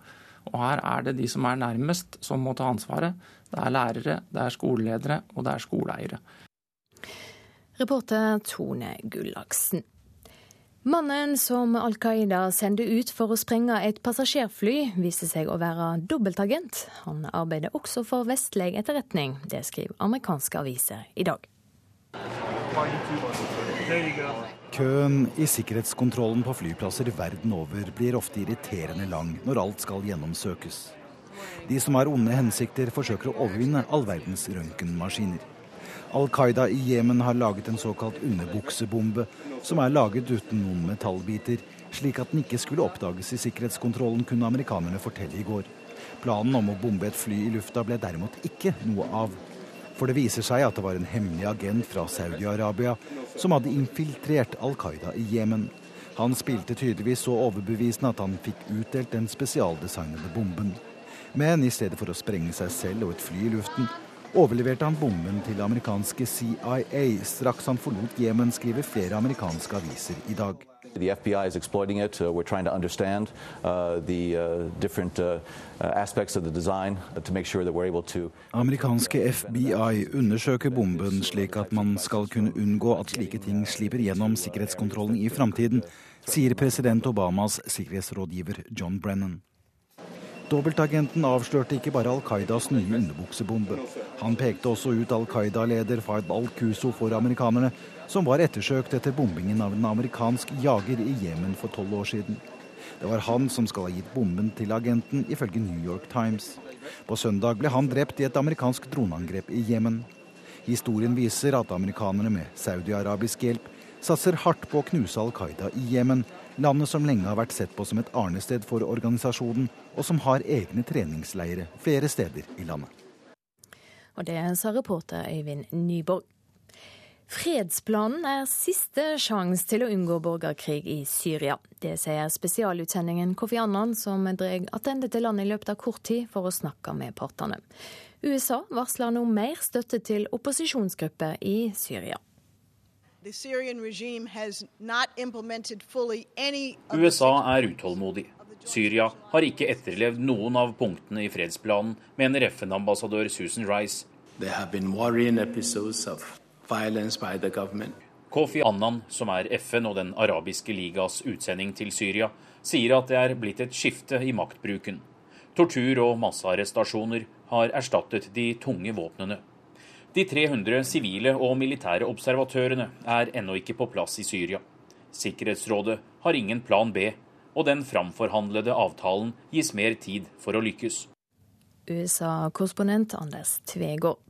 S38: Og her er det de som er nærmest som må ta ansvaret. Det er lærere, det er skoleledere og det er skoleeiere.
S52: Reporter Tone Gullaksen. Mannen som Al Qaida sendte ut for å sprenge et passasjerfly, viste seg å være dobbeltagent. Han arbeider også for vestlig etterretning. Det skriver amerikanske aviser i dag.
S53: Køen i sikkerhetskontrollen på flyplasser verden over blir ofte irriterende lang når alt skal gjennomsøkes. De som har onde hensikter, forsøker å overvinne all verdens røntgenmaskiner. Al Qaida i Jemen har laget en såkalt underbuksebombe, som er laget uten noen metallbiter, slik at den ikke skulle oppdages i sikkerhetskontrollen, kunne amerikanerne fortelle i går. Planen om å bombe et fly i lufta ble derimot ikke noe av. For det viser seg at det var en hemmelig agent fra Saudi-Arabia som hadde infiltrert Al Qaida i Jemen. Han spilte tydeligvis så overbevisende at han fikk utdelt den spesialdesignede bomben. Men i stedet for å sprenge seg selv og et fly i luften,
S54: overleverte han bomben til amerikanske CIA straks han forlot Jemen, skriver flere amerikanske aviser i dag.
S53: The FBI is exploiting it. Uh, we're trying to understand uh, the uh, different uh, aspects of the design to make sure that we're able to
S54: Amerikanske FBI undersøker bomben slik at man skal kunne unngå at slike ting slipper gjennom sikkerhetskontrollen i framtiden, sier president Obamas sikkerhetsrådgiver John Brennan. Dobbeltagenten avslørte ikke bare Al Qaidas nye underbuksebombe. Han pekte også ut Al Qaida-leder Fayed al-Kuso for amerikanerne, som var ettersøkt etter bombingen av en amerikansk jager i Jemen for tolv år siden. Det var han som skal ha gitt bomben til agenten, ifølge New York Times. På søndag ble han drept i et amerikansk droneangrep i Jemen. Historien viser at amerikanerne med saudi-arabisk hjelp satser hardt på å knuse Al Qaida i Jemen, landet som lenge har vært sett på som et arnested for organisasjonen, og som har egne treningsleire flere steder i landet.
S52: Og det sa reporter Øyvind Nyborg. Fredsplanen er siste sjanse til å unngå borgerkrig i Syria. Det sier spesialutsendingen Kofi Annan, som drar tilbake til landet i løpet av kort tid for å snakke med partene. USA varsler nå mer støtte til opposisjonsgrupper i Syria.
S41: USA er utålmodig. Syria har ikke etterlevd noen av punktene i fredsplanen, mener FN-ambassadør Susan Rice.
S55: There have been worrying episodes of
S41: Kofi Annan, som er FN og Den arabiske ligas utsending til Syria, sier at det er blitt et skifte i maktbruken. Tortur og massearrestasjoner har erstattet de tunge våpnene. De 300 sivile og militære observatørene er ennå ikke på plass i Syria. Sikkerhetsrådet har ingen plan B, og den framforhandlede avtalen gis mer tid for å lykkes.
S52: USA-korrespondent Anders Tvegård.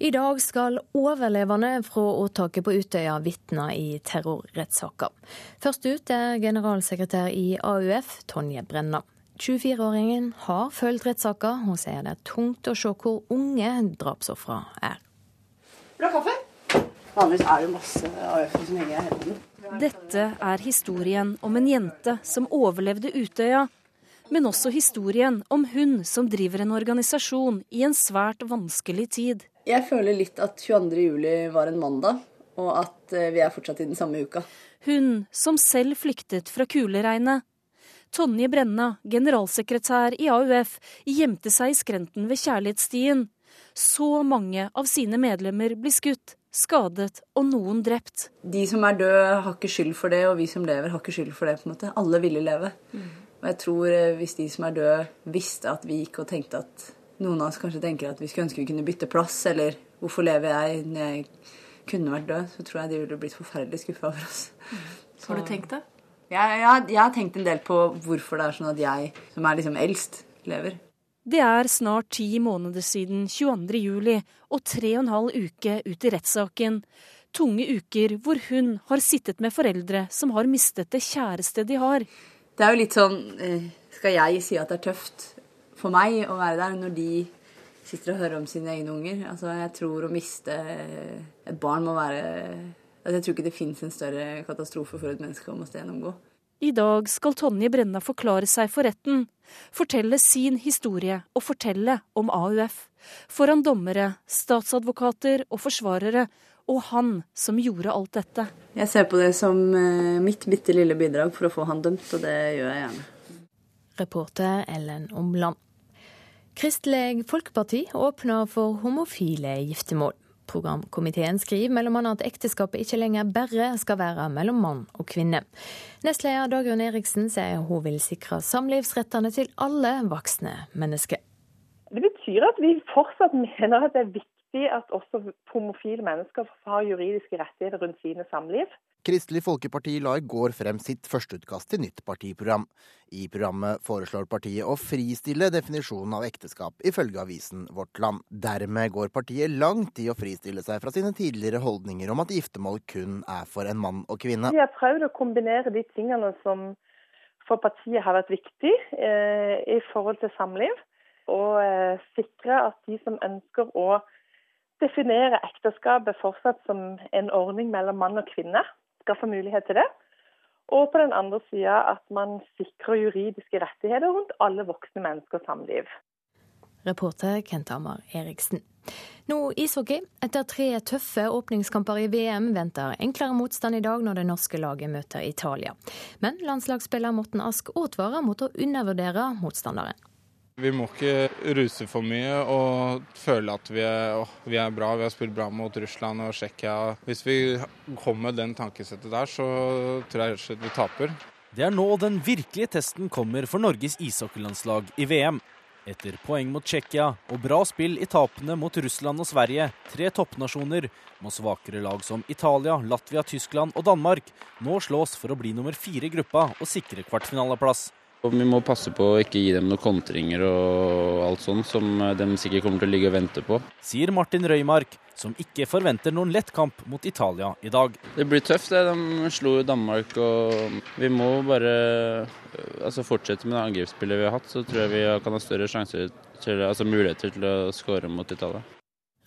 S52: I dag skal overlevende fra åtaket på Utøya vitne i terrorrettssaker. Først ut er generalsekretær i AUF, Tonje Brenna. 24-åringen har fulgt rettssaka. Hun sier det er tungt å se hvor unge drapsofra er.
S33: Vil du ha kaffe? Vanligvis er det masse AUF som henger i hendene.
S40: Dette er historien om en jente som overlevde Utøya. Men også historien om hun som driver en organisasjon i en svært vanskelig tid.
S33: Jeg føler litt at 22. juli var en mandag, og at eh, vi er fortsatt i den samme uka.
S40: Hun som selv flyktet fra kuleregnet. Tonje Brenna, generalsekretær i AUF, gjemte seg i skrenten ved Kjærlighetsstien. Så mange av sine medlemmer blir skutt, skadet og noen drept.
S33: De som er døde, har ikke skyld for det, og vi som lever, har ikke skyld for det. på en måte. Alle ville leve. Mm. Og jeg tror eh, hvis de som er døde, visste at vi gikk og tenkte at noen av oss kanskje tenker at vi skulle ønske vi kunne bytte plass, eller hvorfor lever jeg når jeg kunne vært død, så tror jeg de ville blitt forferdelig skuffa over oss.
S52: Så. Har du tenkt det?
S33: Ja, jeg, jeg, har tenkt en del på hvorfor det er sånn at jeg, som er liksom eldst, lever.
S40: Det er snart ti måneder siden 22. juli og tre og en halv uke ut i rettssaken. Tunge uker hvor hun har sittet med foreldre som har mistet det kjæreste de har.
S33: Det er jo litt sånn eh, Skal jeg si at det er tøft? for meg å være der når de sitter og hører om sine egne unger. Altså, jeg tror å miste et barn må være Jeg tror ikke det fins en større katastrofe for et menneske å måtte gjennomgå.
S40: I dag skal Tonje Brenna forklare seg for retten, fortelle sin historie og fortelle om AUF. Foran dommere, statsadvokater og forsvarere, og han som gjorde alt dette.
S33: Jeg ser på det som eh, mitt bitte lille bidrag for å få han dømt, og det gjør jeg gjerne.
S52: Reporter Ellen Omland. Kristelig Folkeparti åpner for homofile giftermål. Programkomiteen skriver mellom annet at ekteskapet ikke lenger bare skal være mellom mann og kvinne. Nestleder Dagrun Eriksen sier hun vil sikre samlivsrettene til alle voksne mennesker.
S47: Det betyr at vi fortsatt mener at det er viktig at også homofile mennesker har juridiske rettigheter rundt sine samliv.
S56: Kristelig Folkeparti la i går frem sitt førsteutkast til nytt partiprogram. I programmet foreslår partiet å fristille definisjonen av ekteskap, ifølge avisen Vårt Land. Dermed går partiet langt i å fristille seg fra sine tidligere holdninger om at giftermål kun er for en mann og kvinne.
S47: Vi har prøvd å kombinere de tingene som for partiet har vært viktig eh, i forhold til samliv, og eh, sikre at de som ønsker å definere ekteskapet fortsatt som en ordning mellom mann og kvinne, skal få mulighet til det. Og på den andre sida at man sikrer juridiske rettigheter rundt alle voksne menneskers samliv.
S52: Reporter Kent Amar Eriksen. Nå ishockey. Etter tre tøffe åpningskamper i VM venter enklere motstand i dag når det norske laget møter Italia. Men landslagsspiller Morten Ask advarer mot å undervurdere motstanderen.
S57: Vi må ikke ruse for mye og føle at vi er, å, vi er bra. Vi har spilt bra mot Russland og Tsjekkia. Hvis vi kommer med den tankesettet der, så tror jeg rett og slett vi taper.
S58: Det er nå den virkelige testen kommer for Norges ishockeylandslag i VM. Etter poeng mot Tsjekkia og bra spill i tapene mot Russland og Sverige, tre toppnasjoner, må svakere lag som Italia, Latvia, Tyskland og Danmark nå slås for å bli nummer fire i gruppa og sikre kvartfinaleplass.
S59: Og vi må passe på å ikke gi dem noen kontringer og alt sånt som de sikkert kommer til å ligge og vente på.
S58: Sier Martin Røymark, som ikke forventer noen lett kamp mot Italia i dag.
S59: Det blir tøft, det. De slo Danmark, og vi må bare altså, fortsette med det angrepsspillet vi har hatt. Så tror jeg vi kan ha større sjanser til, altså muligheter til å skåre mot Italia.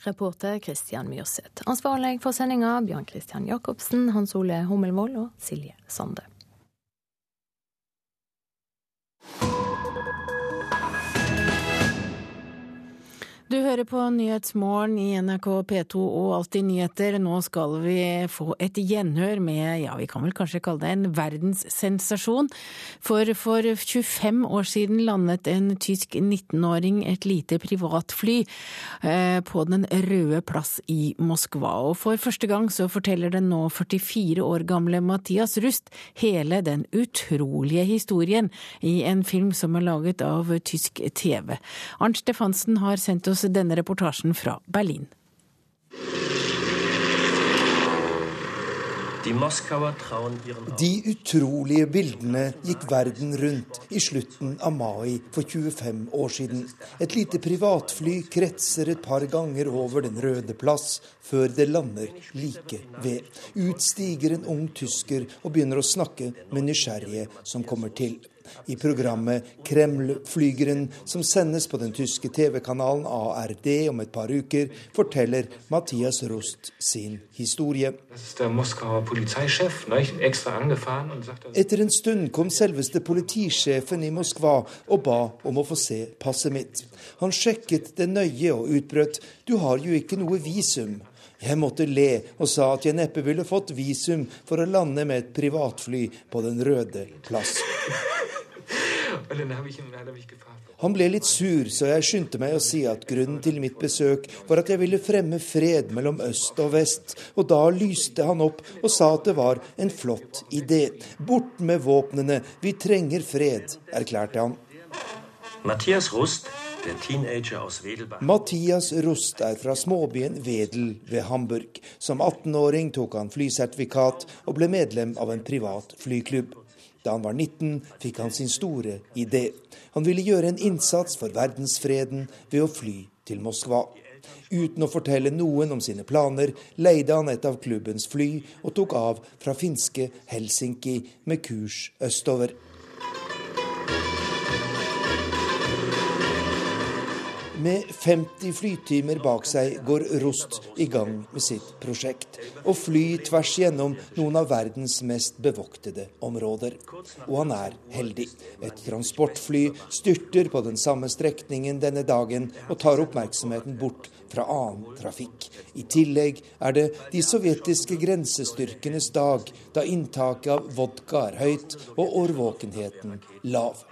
S52: Reporter Christian Myrseth. Ansvarlig for sendinga Bjørn Christian Jacobsen, Hans Ole Hummelvold og Silje Sande.
S1: you Du hører på Nyhetsmorgen i NRK P2 og Alltid nyheter. Nå skal vi få et gjenhør med, ja vi kan vel kanskje kalle det en verdenssensasjon. For for 25 år siden landet en tysk 19-åring et lite privatfly eh, på Den røde plass i Moskva. Og for første gang så forteller den nå 44 år gamle Mathias Rust hele den utrolige historien i en film som er laget av tysk TV. Arnt Stefansen har sendt oss denne reportasjen fra Berlin.
S54: De utrolige bildene gikk verden rundt i slutten av mai for 25 år siden. Et lite privatfly kretser et par ganger over Den røde plass før det lander like ved. Ut stiger en ung tysker og begynner å snakke med nysgjerrige som kommer til. I programmet Kreml-flygeren, som sendes på den tyske TV-kanalen ARD om et par uker, forteller Mathias Rust sin historie. Etter en stund kom selveste politisjefen i Moskva og ba om å få se passet mitt. Han sjekket det nøye og utbrøt 'du har jo ikke noe visum'. Jeg måtte le og sa at jeg neppe ville fått visum for å lande med et privatfly på Den røde plass. Han ble litt sur, så jeg skyndte meg å si at grunnen til mitt besøk var at jeg ville fremme fred mellom øst og vest, og da lyste han opp og sa at det var en flott idé. Bort med våpnene, vi trenger fred, erklærte han.
S60: Mathias Rust, den teenager aus Wedelbach.
S54: Mathias Rust er fra småbyen Wedel ved Hamburg. Som 18-åring tok han flysertifikat og ble medlem av en privat flyklubb. Da han var 19, fikk han sin store idé. Han ville gjøre en innsats for verdensfreden ved å fly til Moskva. Uten å fortelle noen om sine planer, leide han et av klubbens fly og tok av fra finske Helsinki med kurs østover. Med 50 flytimer bak seg går Rost i gang med sitt prosjekt. Å fly tvers gjennom noen av verdens mest bevoktede områder. Og han er heldig. Et transportfly styrter på den samme strekningen denne dagen og tar oppmerksomheten bort fra annen trafikk. I tillegg er det de sovjetiske grensestyrkenes dag, da inntaket av vodka er høyt og årvåkenheten lav.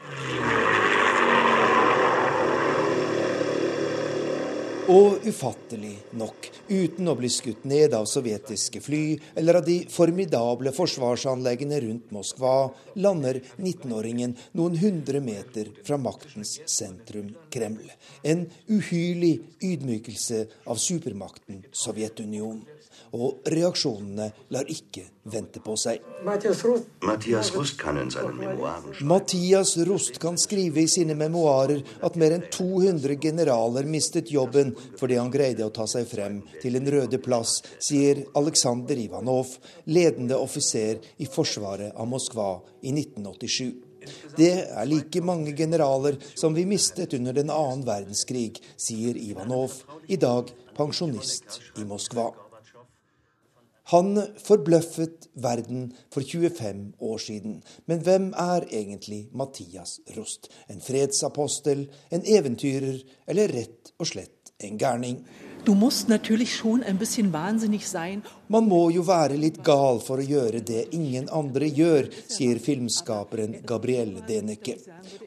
S54: Og ufattelig nok, uten å bli skutt ned av sovjetiske fly eller av de formidable forsvarsanleggene rundt Moskva, lander 19-åringen noen hundre meter fra maktens sentrum, Kreml. En uhyrlig ydmykelse av supermakten Sovjetunionen. Og reaksjonene lar ikke vente på seg.
S60: Mathias Rust kan in seinen
S54: Mathias Rust kan skrive i sine memoarer at mer enn 200 generaler mistet jobben fordi han greide å ta seg frem til Den røde plass, sier Aleksandr Ivanov, ledende offiser i forsvaret av Moskva i 1987. Det er like mange generaler som vi mistet under den annen verdenskrig, sier Ivanov, i dag pensjonist i Moskva. Han forbløffet verden for 25 år siden. Men hvem er egentlig Mathias Rost? En fredsapostel, en eventyrer eller rett og slett en gærning?
S61: Du musst schon ein bisschen sein.
S54: Man må jo være litt gal for å gjøre det ingen andre gjør, sier filmskaperen Gabrielle Denecke.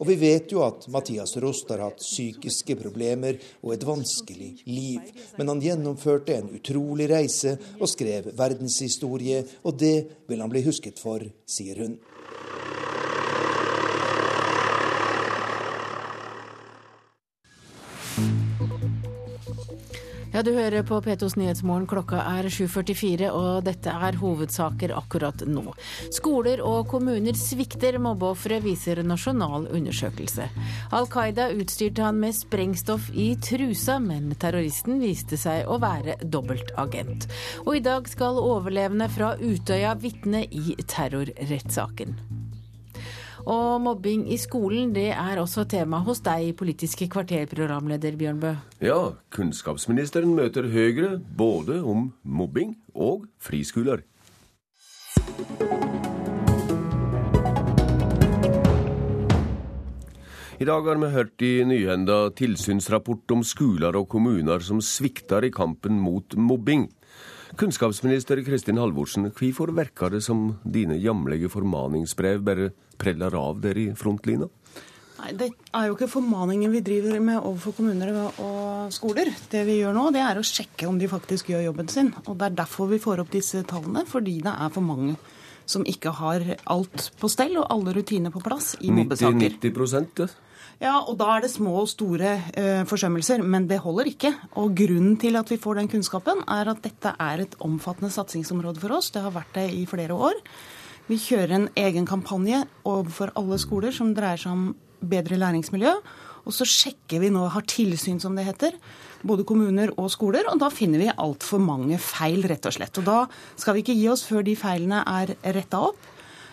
S54: Og vi vet jo at Mathias Rost har hatt psykiske problemer og et vanskelig liv. Men han gjennomførte en utrolig reise og skrev verdenshistorie, og det vil han bli husket for, sier hun.
S1: Ja, Du hører på P2s Nyhetsmorgen. Klokka er 7.44, og dette er hovedsaker akkurat nå. Skoler og kommuner svikter mobbeofre, viser nasjonal undersøkelse. Al Qaida utstyrte han med sprengstoff i trusa, men terroristen viste seg å være dobbeltagent. Og i dag skal overlevende fra Utøya vitne i terrorrettssaken. Og mobbing i skolen, det er også tema hos deg, Politiske kvarter, programleder Bjørn Bø.
S62: Ja, kunnskapsministeren møter Høyre både om mobbing og friskoler. I dag har vi hørt i nyhenda tilsynsrapport om skoler og kommuner som svikter i kampen mot mobbing. Kunnskapsminister Kristin Halvorsen, hvorfor virker det som dine hjemlige formaningsbrev bare preller av dere i frontlinja?
S37: Nei, Det er jo ikke formaningen vi driver med overfor kommuner og skoler. Det vi gjør nå, det er å sjekke om de faktisk gjør jobben sin. Og Det er derfor vi får opp disse tallene, fordi det er for mange som ikke har alt på stell og alle rutiner på plass i mobbesaker.
S62: 90 ja.
S37: Ja, og da er det små og store eh, forsømmelser, men det holder ikke. Og grunnen til at vi får den kunnskapen, er at dette er et omfattende satsingsområde for oss. Det har vært det i flere år. Vi kjører en egen kampanje overfor alle skoler som dreier seg om bedre læringsmiljø. Og så sjekker vi nå, har tilsyn som det heter, både kommuner og skoler, og da finner vi altfor mange feil, rett og slett. Og da skal vi ikke gi oss før de feilene er retta opp.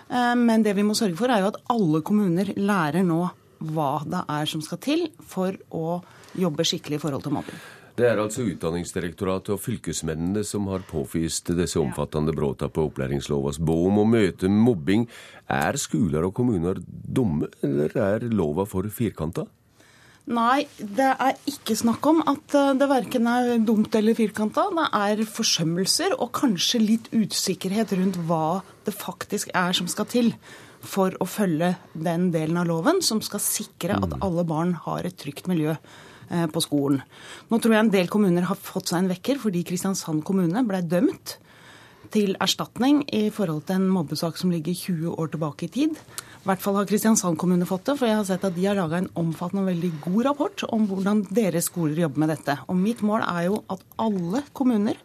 S37: Eh, men det vi må sørge for, er jo at alle kommuner lærer nå hva det er som skal til for å jobbe skikkelig i forhold til mobbing.
S62: Det er altså Utdanningsdirektoratet og fylkesmennene som har påvist disse omfattende bruddene på opplæringslovas bom om å møte mobbing. Er skoler og kommuner dumme, eller er lova for firkanta?
S37: Nei, det er ikke snakk om at eh, det verken er dumt eller firkanta. Det er forsømmelser og kanskje litt usikkerhet rundt hva det faktisk er som skal til for å følge den delen av loven som skal sikre at mm. alle barn har et trygt miljø eh, på skolen. Nå tror jeg en del kommuner har fått seg en vekker fordi Kristiansand kommune ble dømt til erstatning i forhold til en mobbesak som ligger 20 år tilbake i tid. I hvert fall har Kristiansand kommune fått det, for jeg har sett at de har laga en omfattende og veldig god rapport om hvordan deres skoler jobber med dette. Og mitt mål er jo at alle kommuner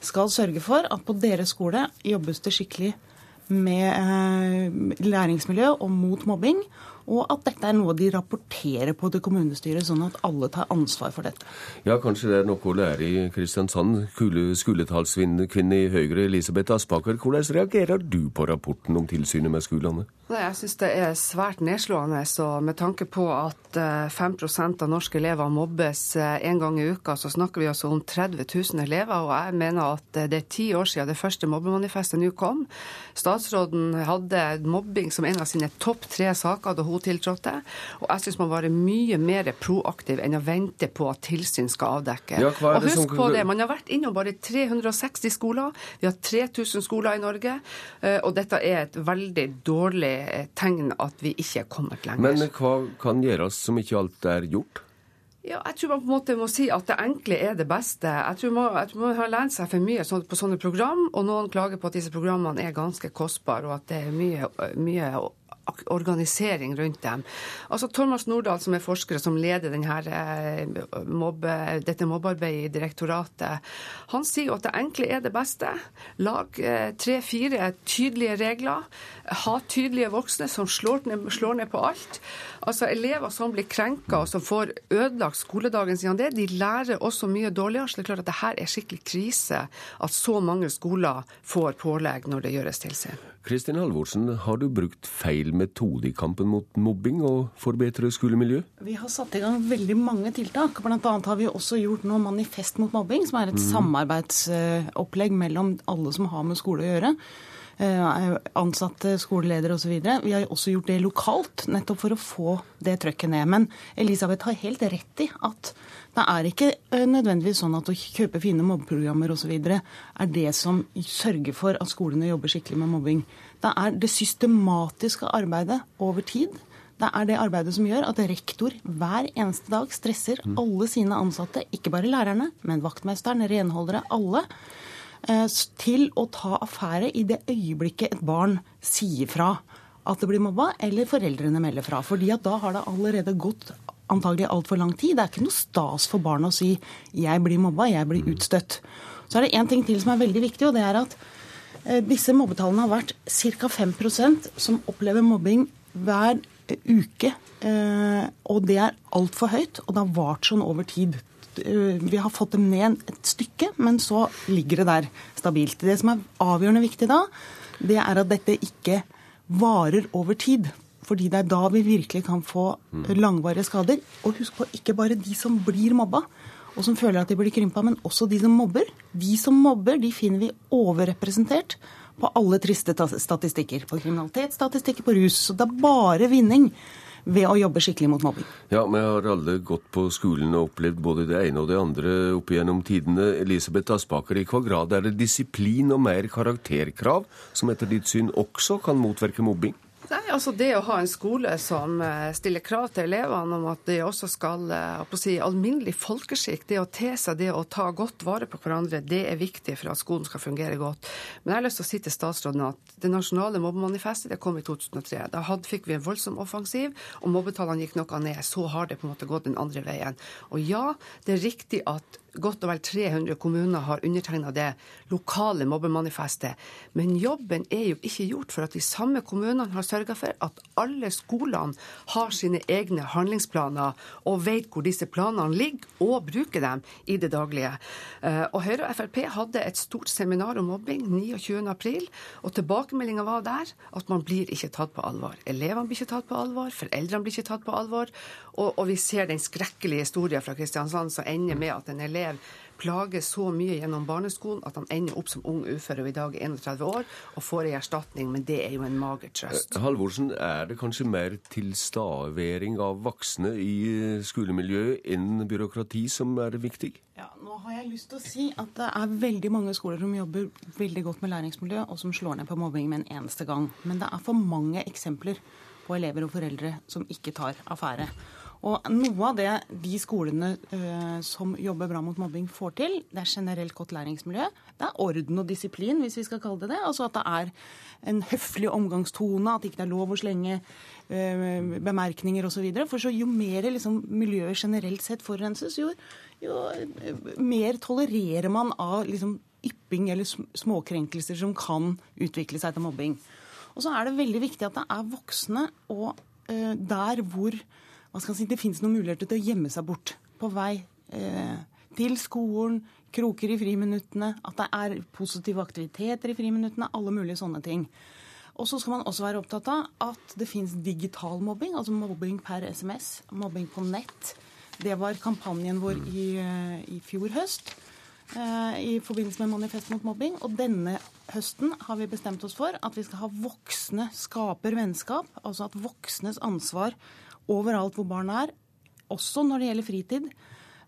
S37: skal sørge for at på deres skole jobbes det skikkelig med eh, læringsmiljø og mot mobbing. Og at dette er noe de rapporterer på til kommunestyret, sånn at alle tar ansvar for dette.
S62: Ja, kanskje det er noe å lære i Kristiansand. Skoletalskvinne i Høyre, Elisabeth Aspaker. Hvordan reagerer du på rapporten om tilsynet med skolene?
S55: Jeg syns det er svært nedslående. Så Med tanke på at 5 eh, av norske elever mobbes eh, en gang i uka, så snakker vi altså om 30 000 elever. Og jeg mener at eh, det er ti år siden det første mobbemanifestet nå kom. Statsråden hadde mobbing som en av sine topp tre saker da hun tiltrådte. Og jeg syns man må være mye mer proaktiv enn å vente på at tilsyn skal avdekke.
S62: Ja,
S55: og husk på det, man har vært innom bare 360 skoler. Vi har 3000 skoler i Norge. Og dette er et veldig dårlig tegn at vi ikke er kommet lenger.
S62: Men hva kan gjøres som ikke alt er gjort?
S55: Ja, jeg tror man på en måte må si at det enkle er det beste. Jeg tror man, jeg tror man har lært seg for mye på sånne program, og noen klager på at disse programmene er ganske kostbare, og at det er mye, mye organisering rundt dem. Altså Thomas Nordahl, som er forsker som leder denne eh, mobbe, dette mobbearbeidet i direktoratet, han sier at det enkle er det beste. Lag eh, tre-fire tydelige regler. Ha tydelige voksne som slår ned, slår ned, på alt. Altså Elever som blir krenka og som får ødelagt skoledagen sin, det, de lærer også mye dårligere. Så det er klart at det her er skikkelig krise at så mange skoler får pålegg når det gjøres tilsyn.
S62: Kristin Halvorsen, har du brukt feil metode i kampen mot mobbing og forbedre skolemiljø?
S37: Vi har satt i gang veldig mange tiltak. Blant annet har vi også gjort noe Manifest mot mobbing, som er et mm. samarbeidsopplegg mellom alle som har med skole å gjøre. Eh, ansatte, skoleledere osv. Vi har også gjort det lokalt, nettopp for å få det trøkket ned. Men Elisabeth har helt rett i at det er ikke eh, nødvendigvis sånn at å kjøpe fine mobbeprogrammer osv. er det som sørger for at skolene jobber skikkelig med mobbing. Det er det systematiske arbeidet over tid. Det er det arbeidet som gjør at rektor hver eneste dag stresser mm. alle sine ansatte, ikke bare lærerne, men vaktmesteren, renholdere, alle, til å ta affære i det øyeblikket et barn sier fra at det blir mobba, eller foreldrene melder fra. Fordi at da har det allerede gått antagelig altfor lang tid. Det er ikke noe stas for barn å si 'jeg blir mobba, jeg blir utstøtt'. Så er det én ting til som er veldig viktig, og det er at eh, disse mobbetallene har vært ca. 5% som opplever mobbing hver uke. Eh, og det er altfor høyt, og det har vart sånn over tid. Eh, vi har fått dem ned et stykke, men så ligger det der stabilt. Det som er avgjørende viktig da, det er at dette ikke varer over tid. Fordi det er da vi virkelig kan få mm. langvarige skader. Og husk på, ikke bare de som blir mobba, og som føler at de blir krympa, men også de som mobber. De som mobber, de finner vi overrepresentert på alle triste statistikker. På kriminalitetsstatistikker, på rus. Så det er bare vinning ved å jobbe skikkelig mot mobbing.
S62: Ja, vi har alle gått på skolen og opplevd både det ene og det andre opp gjennom tidene. Elisabeth Aspaker, i hva grad er det disiplin og mer karakterkrav som etter ditt syn også kan motvirke mobbing?
S55: Nei, altså Det å ha en skole som eh, stiller krav til elevene om at det også skal eh, si, alminnelig folkeskikk, det å te seg, det å ta godt vare på hverandre, det er viktig for at skolen skal fungere godt. Men jeg har lyst til å si til statsråden at det nasjonale mobbemanifestet det kom i 2003. Da hadde, fikk vi en voldsom offensiv, og mobbetallene gikk noe ned. Så har det på en måte gått den andre veien. Og ja, det er riktig at godt og vel 300 kommuner har undertegna det lokale mobbemanifestet. Men jobben er jo ikke gjort for at de samme kommunene har sørga for at alle skolene har sine egne handlingsplaner og vet hvor disse planene ligger, og bruker dem i det daglige. Eh, og Høyre og Frp hadde et stort seminar om mobbing 29.4, og tilbakemeldinga var der at man blir ikke tatt på alvor. Elevene blir ikke tatt på alvor, foreldrene blir ikke tatt på alvor, og, og vi ser den skrekkelige historien fra Kristiansand som ender med at en elev plages så mye gjennom barneskolen at han ender opp som ung ufør og i dag er 31 år og får ei erstatning, men det er jo en mager trøst.
S62: Eh, Halvorsen, er det kanskje mer tilstedevering av voksne i eh, skolemiljøet enn byråkrati som er viktig?
S37: Ja, nå har jeg lyst til å si at det er veldig mange skoler som jobber veldig godt med læringsmiljø, og som slår ned på mobbing med en eneste gang. Men det er for mange eksempler på elever og foreldre som ikke tar affære. Og noe av det de skolene uh, som jobber bra mot mobbing får til, det er generelt godt læringsmiljø. Det er orden og disiplin, hvis vi skal kalle det det. Altså at det er en høflig omgangstone, at det ikke er lov å slenge uh, bemerkninger osv. For så jo mer liksom, miljøet generelt sett forurenses, jo, jo uh, mer tolererer man av liksom, ypping eller småkrenkelser som kan utvikle seg til mobbing. Og så er det veldig viktig at det er voksne og der hvor hva skal jeg si, det finnes noen muligheter til å gjemme seg bort på vei eh, til skolen, kroker i friminuttene, at det er positive aktiviteter i friminuttene, alle mulige sånne ting. Og så skal man også være opptatt av at det fins digital mobbing, altså mobbing per SMS, mobbing på nett. Det var kampanjen vår i, eh, i fjor høst eh, i forbindelse med Manifest mot mobbing. Og denne høsten har vi bestemt oss for at vi skal ha voksne skaper vennskap. Altså at voksnes ansvar overalt hvor barn er, også når det gjelder fritid,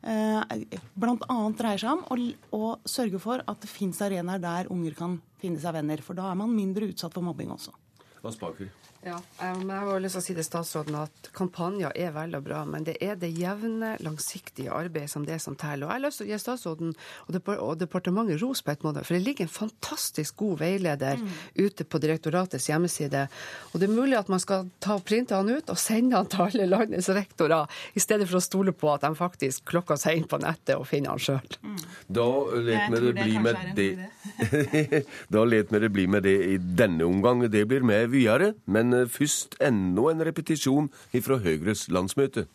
S37: eh, bl.a. dreier seg om å, å, sørge for at det fins arenaer der unger kan finne seg venner. For da er man mindre utsatt for mobbing også.
S62: Aspaker.
S55: Ja, men Jeg har lyst til å si til statsråden at kampanjer er vel og bra, men det er det jevne, langsiktige arbeidet som det som teller. Og Jeg har lyst til å gi statsråden og departementet ros på et måte, for det ligger en fantastisk god veileder mm. ute på direktoratets hjemmeside. Og det er mulig at man skal ta og printe han ut og sende han til alle landets rektorer, i stedet for å stole på at de faktisk klokker seg inn på nettet og finner han sjøl. Mm.
S62: Da let vi det bli med det. da let vi det bli med det i denne omgang. Det blir med videre. men eh, først enda en repetisjon fra Høyres landsmøte.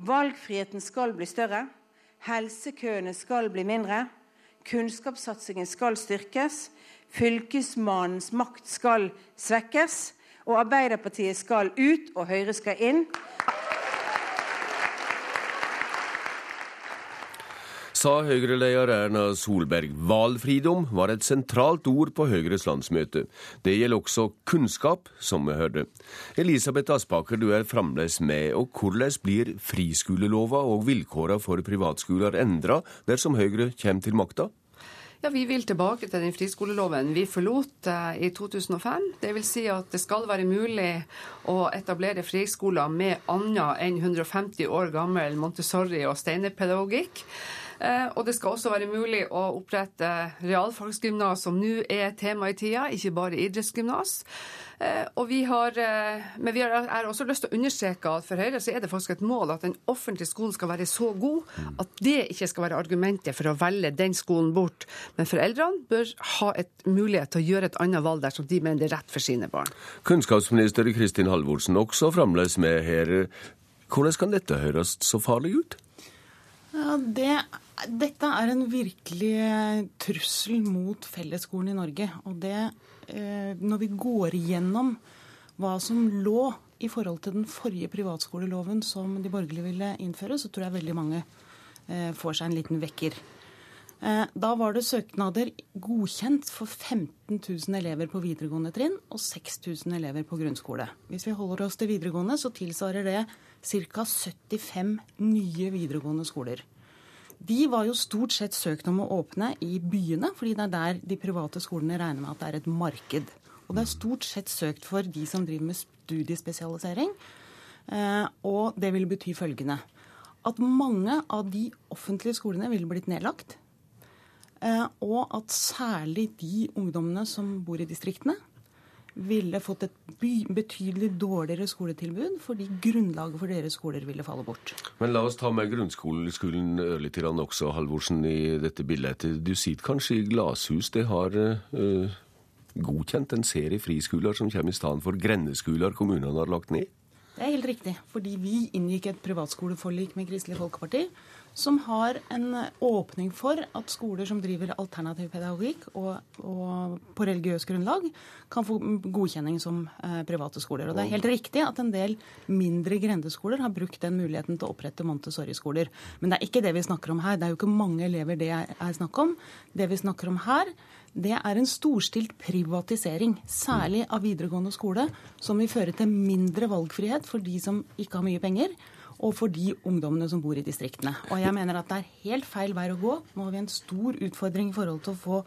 S63: Valgfriheten skal bli større. Helsekøene skal bli mindre. Kunnskapssatsingen skal styrkes. Fylkesmannens makt skal svekkes. Og Arbeiderpartiet skal ut, og Høyre skal inn.
S62: Sa Høyre-leder Erna Solberg. Valfridom var et sentralt ord på Høyres landsmøte. Det gjelder også kunnskap, som vi hørte. Elisabeth Aspaker, du er fremdeles med. og Hvordan blir friskolelova og vilkårene for privatskoler endra dersom Høyre kommer til makta?
S55: Ja, Vi vil tilbake til den friskoleloven vi forlot eh, i 2005. Det vil si at det skal være mulig å etablere friskoler med annet enn 150 år gammel Montessori- og steinerpedagogikk. Eh, og det skal også være mulig å opprette realfagsgymnas, som nå er tema i tida, ikke bare idrettsgymnas. Eh, og vi har, eh, men vi har også lyst til å understreke at for Høyre så er det faktisk et mål at den offentlige skolen skal være så god at det ikke skal være argumentet for å velge den skolen bort. Men foreldrene bør ha et mulighet til å gjøre et annet valg dersom de mener det er rett for sine barn.
S62: Kunnskapsminister Kristin Halvorsen også fremdeles med her. Hvordan kan dette høres så farlig ut?
S37: Ja, det dette er en virkelig eh, trussel mot fellesskolen i Norge. Og det, eh, når vi går igjennom hva som lå i forhold til den forrige privatskoleloven som de borgerlige ville innføre, så tror jeg veldig mange eh, får seg en liten vekker. Da var det søknader godkjent for 15 000 elever på videregående trinn og 6000 elever på grunnskole. Hvis vi holder oss til videregående, så tilsvarer det ca. 75 nye videregående skoler. De var jo stort sett søkt om å åpne i byene, fordi det er der de private skolene regner med at det er et marked. Og det er stort sett søkt for de som driver med studiespesialisering. Eh, og det vil bety følgende at mange av de offentlige skolene ville blitt nedlagt. Eh, og at særlig de ungdommene som bor i distriktene, ville fått et betydelig dårligere skoletilbud fordi grunnlaget for deres skoler ville falle bort.
S62: Men la oss ta med grunnskolen ørlite grann også, Halvorsen, i dette bildet. Du sitter kanskje i Glashus. Det har uh, godkjent en serie friskoler som kommer i stedet for grendeskoler kommunene har lagt ned?
S37: Det er helt riktig, fordi vi inngikk et privatskoleforlik med Kristelig Folkeparti som har en åpning for at skoler som driver alternativ pedagogikk og, og på religiøs grunnlag, kan få godkjenning som eh, private skoler. Og Det er helt riktig at en del mindre grendeskoler har brukt den muligheten til å opprette Montessori-skoler. Men det er ikke det vi snakker om her. Det er jo ikke mange elever det er snakk om. Det vi snakker om her, det er en storstilt privatisering, særlig av videregående skole, som vil føre til mindre valgfrihet for de som ikke har mye penger og for de ungdommene som bor i distriktene. Og jeg mener at det er helt feil vei å gå. Nå har vi en stor utfordring i forhold til å få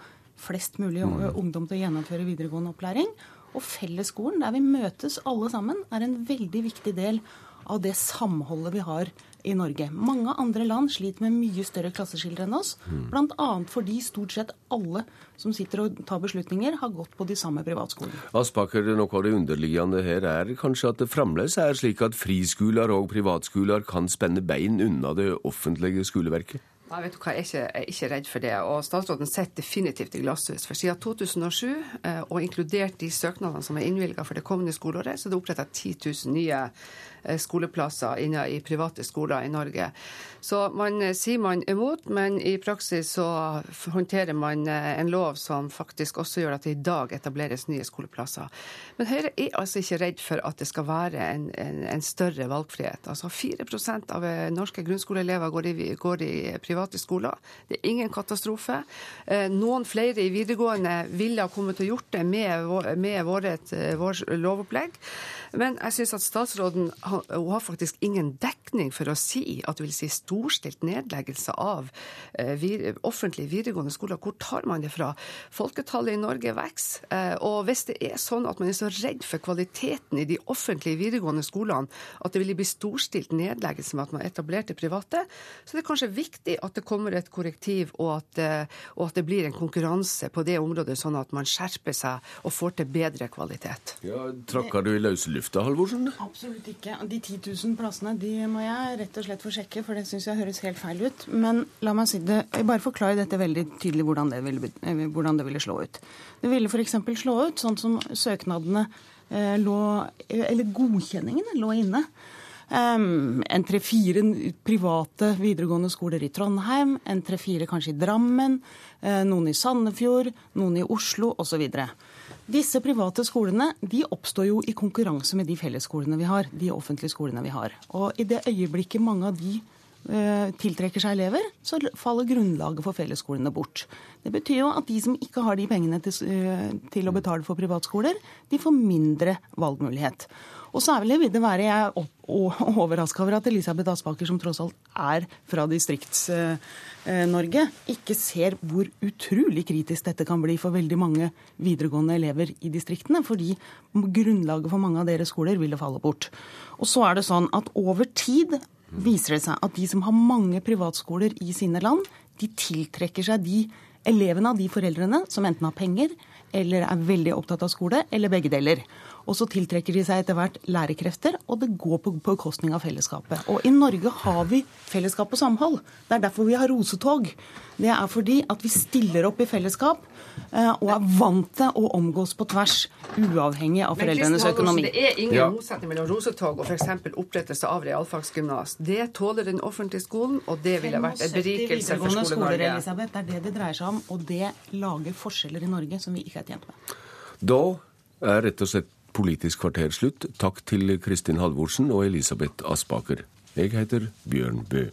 S37: flest mulig mm. ungdom til å gjennomføre videregående opplæring. Og fellesskolen, der vi møtes alle sammen, er en veldig viktig del av det samholdet vi har i Norge. Mange andre land sliter med mye større klasseskiller enn oss. Mm. Bl.a. fordi stort sett alle som sitter og tar beslutninger, har gått på de samme privatskolene.
S62: Aspaker, noe av det underliggende her er kanskje at det fremdeles er slik at friskoler og privatskoler kan spenne bein unna det offentlige skoleverket?
S55: Nei, vet du hva, jeg er, ikke, jeg er ikke redd for det. Og statsråden sitter definitivt i glasshus. For siden 2007, eh, og inkludert de søknadene som er innvilga for det kommende skoleåret, så er det oppretta 10 000 nye skoleplasser inne i private skoler i Norge. Så man eh, sier man er imot, men i praksis så håndterer man eh, en lov som faktisk også gjør at det i dag etableres nye skoleplasser. Men Høyre er altså ikke redd for at det skal være en, en, en større valgfrihet. Altså 4 av norske grunnskoleelever går i, går i private skoler. Det er ingen katastrofe. Noen flere i videregående ville ha kommet og gjort det med, med vårt, vår lovopplegg. Men jeg syns at statsråden hun har faktisk ingen dekning for å si at det vil si storstilt nedleggelse av eh, offentlige videregående skoler. Hvor tar man det fra? Folketallet i Norge vokser. Eh, og hvis det er sånn at man er så redd for kvaliteten i de offentlige videregående skolene at det vil bli storstilt nedleggelse med at man etablerte private, så det er kanskje viktig at det kommer et korrektiv, og at, eh, og at det blir en konkurranse på det området, sånn at man skjerper seg og får til bedre kvalitet.
S62: Ja, Tråkker du i løse lufta, Halvorsen?
S37: Absolutt ikke. De 10 000 plassene de må jeg rett og slett få sjekke, for det syns jeg høres helt feil ut. Men la meg si det, jeg bare forklare dette veldig tydelig hvordan det ville, eh, hvordan det ville slå ut. Det ville f.eks. slå ut sånn som søknadene eh, lå Eller godkjenningene lå inne. En tre-fire private videregående skoler i Trondheim, en tre-fire kanskje i Drammen, noen i Sandefjord, noen i Oslo osv. Disse private skolene de oppstår jo i konkurranse med de fellesskolene vi har, de offentlige skolene vi har. Og i det øyeblikket mange av de Eh, tiltrekker seg elever, så faller grunnlaget for fellesskolene bort. Det betyr jo at de som ikke har de pengene til, eh, til å betale for privatskoler, de får mindre valgmulighet. Og særlig vil det være jeg overraska over at Elisabeth Aspaker, som tross alt er fra Distrikts-Norge, ikke ser hvor utrolig kritisk dette kan bli for veldig mange videregående elever i distriktene. Fordi grunnlaget for mange av deres skoler ville falle bort. Og så er det sånn at over tid viser det seg at de som har mange privatskoler i sine land, de tiltrekker seg de elevene av de foreldrene som enten har penger eller er veldig opptatt av skole, eller begge deler. Og så tiltrekker de seg etter hvert lærekrefter, og det går på bekostning av fellesskapet. Og i Norge har vi fellesskap og samhold. Det er derfor vi har rosetog. Det er fordi at vi stiller opp i fellesskap eh, og er vant til å omgås på tvers, uavhengig av foreldrenes økonomi.
S55: Det er ingen ja. motsetning mellom rosetog og f.eks. opprettelse av realfagsgymnas. Det tåler den offentlige skolen, og det ville vært en berikelse for Skole-Norge.
S37: Det er det det dreier seg om, og det lager forskjeller i Norge som vi ikke er tjent med.
S62: Da er rett og slett Politisk kvarter slutt. Takk til Kristin Halvorsen og Elisabeth Aspaker. Jeg heter Bjørn Bø.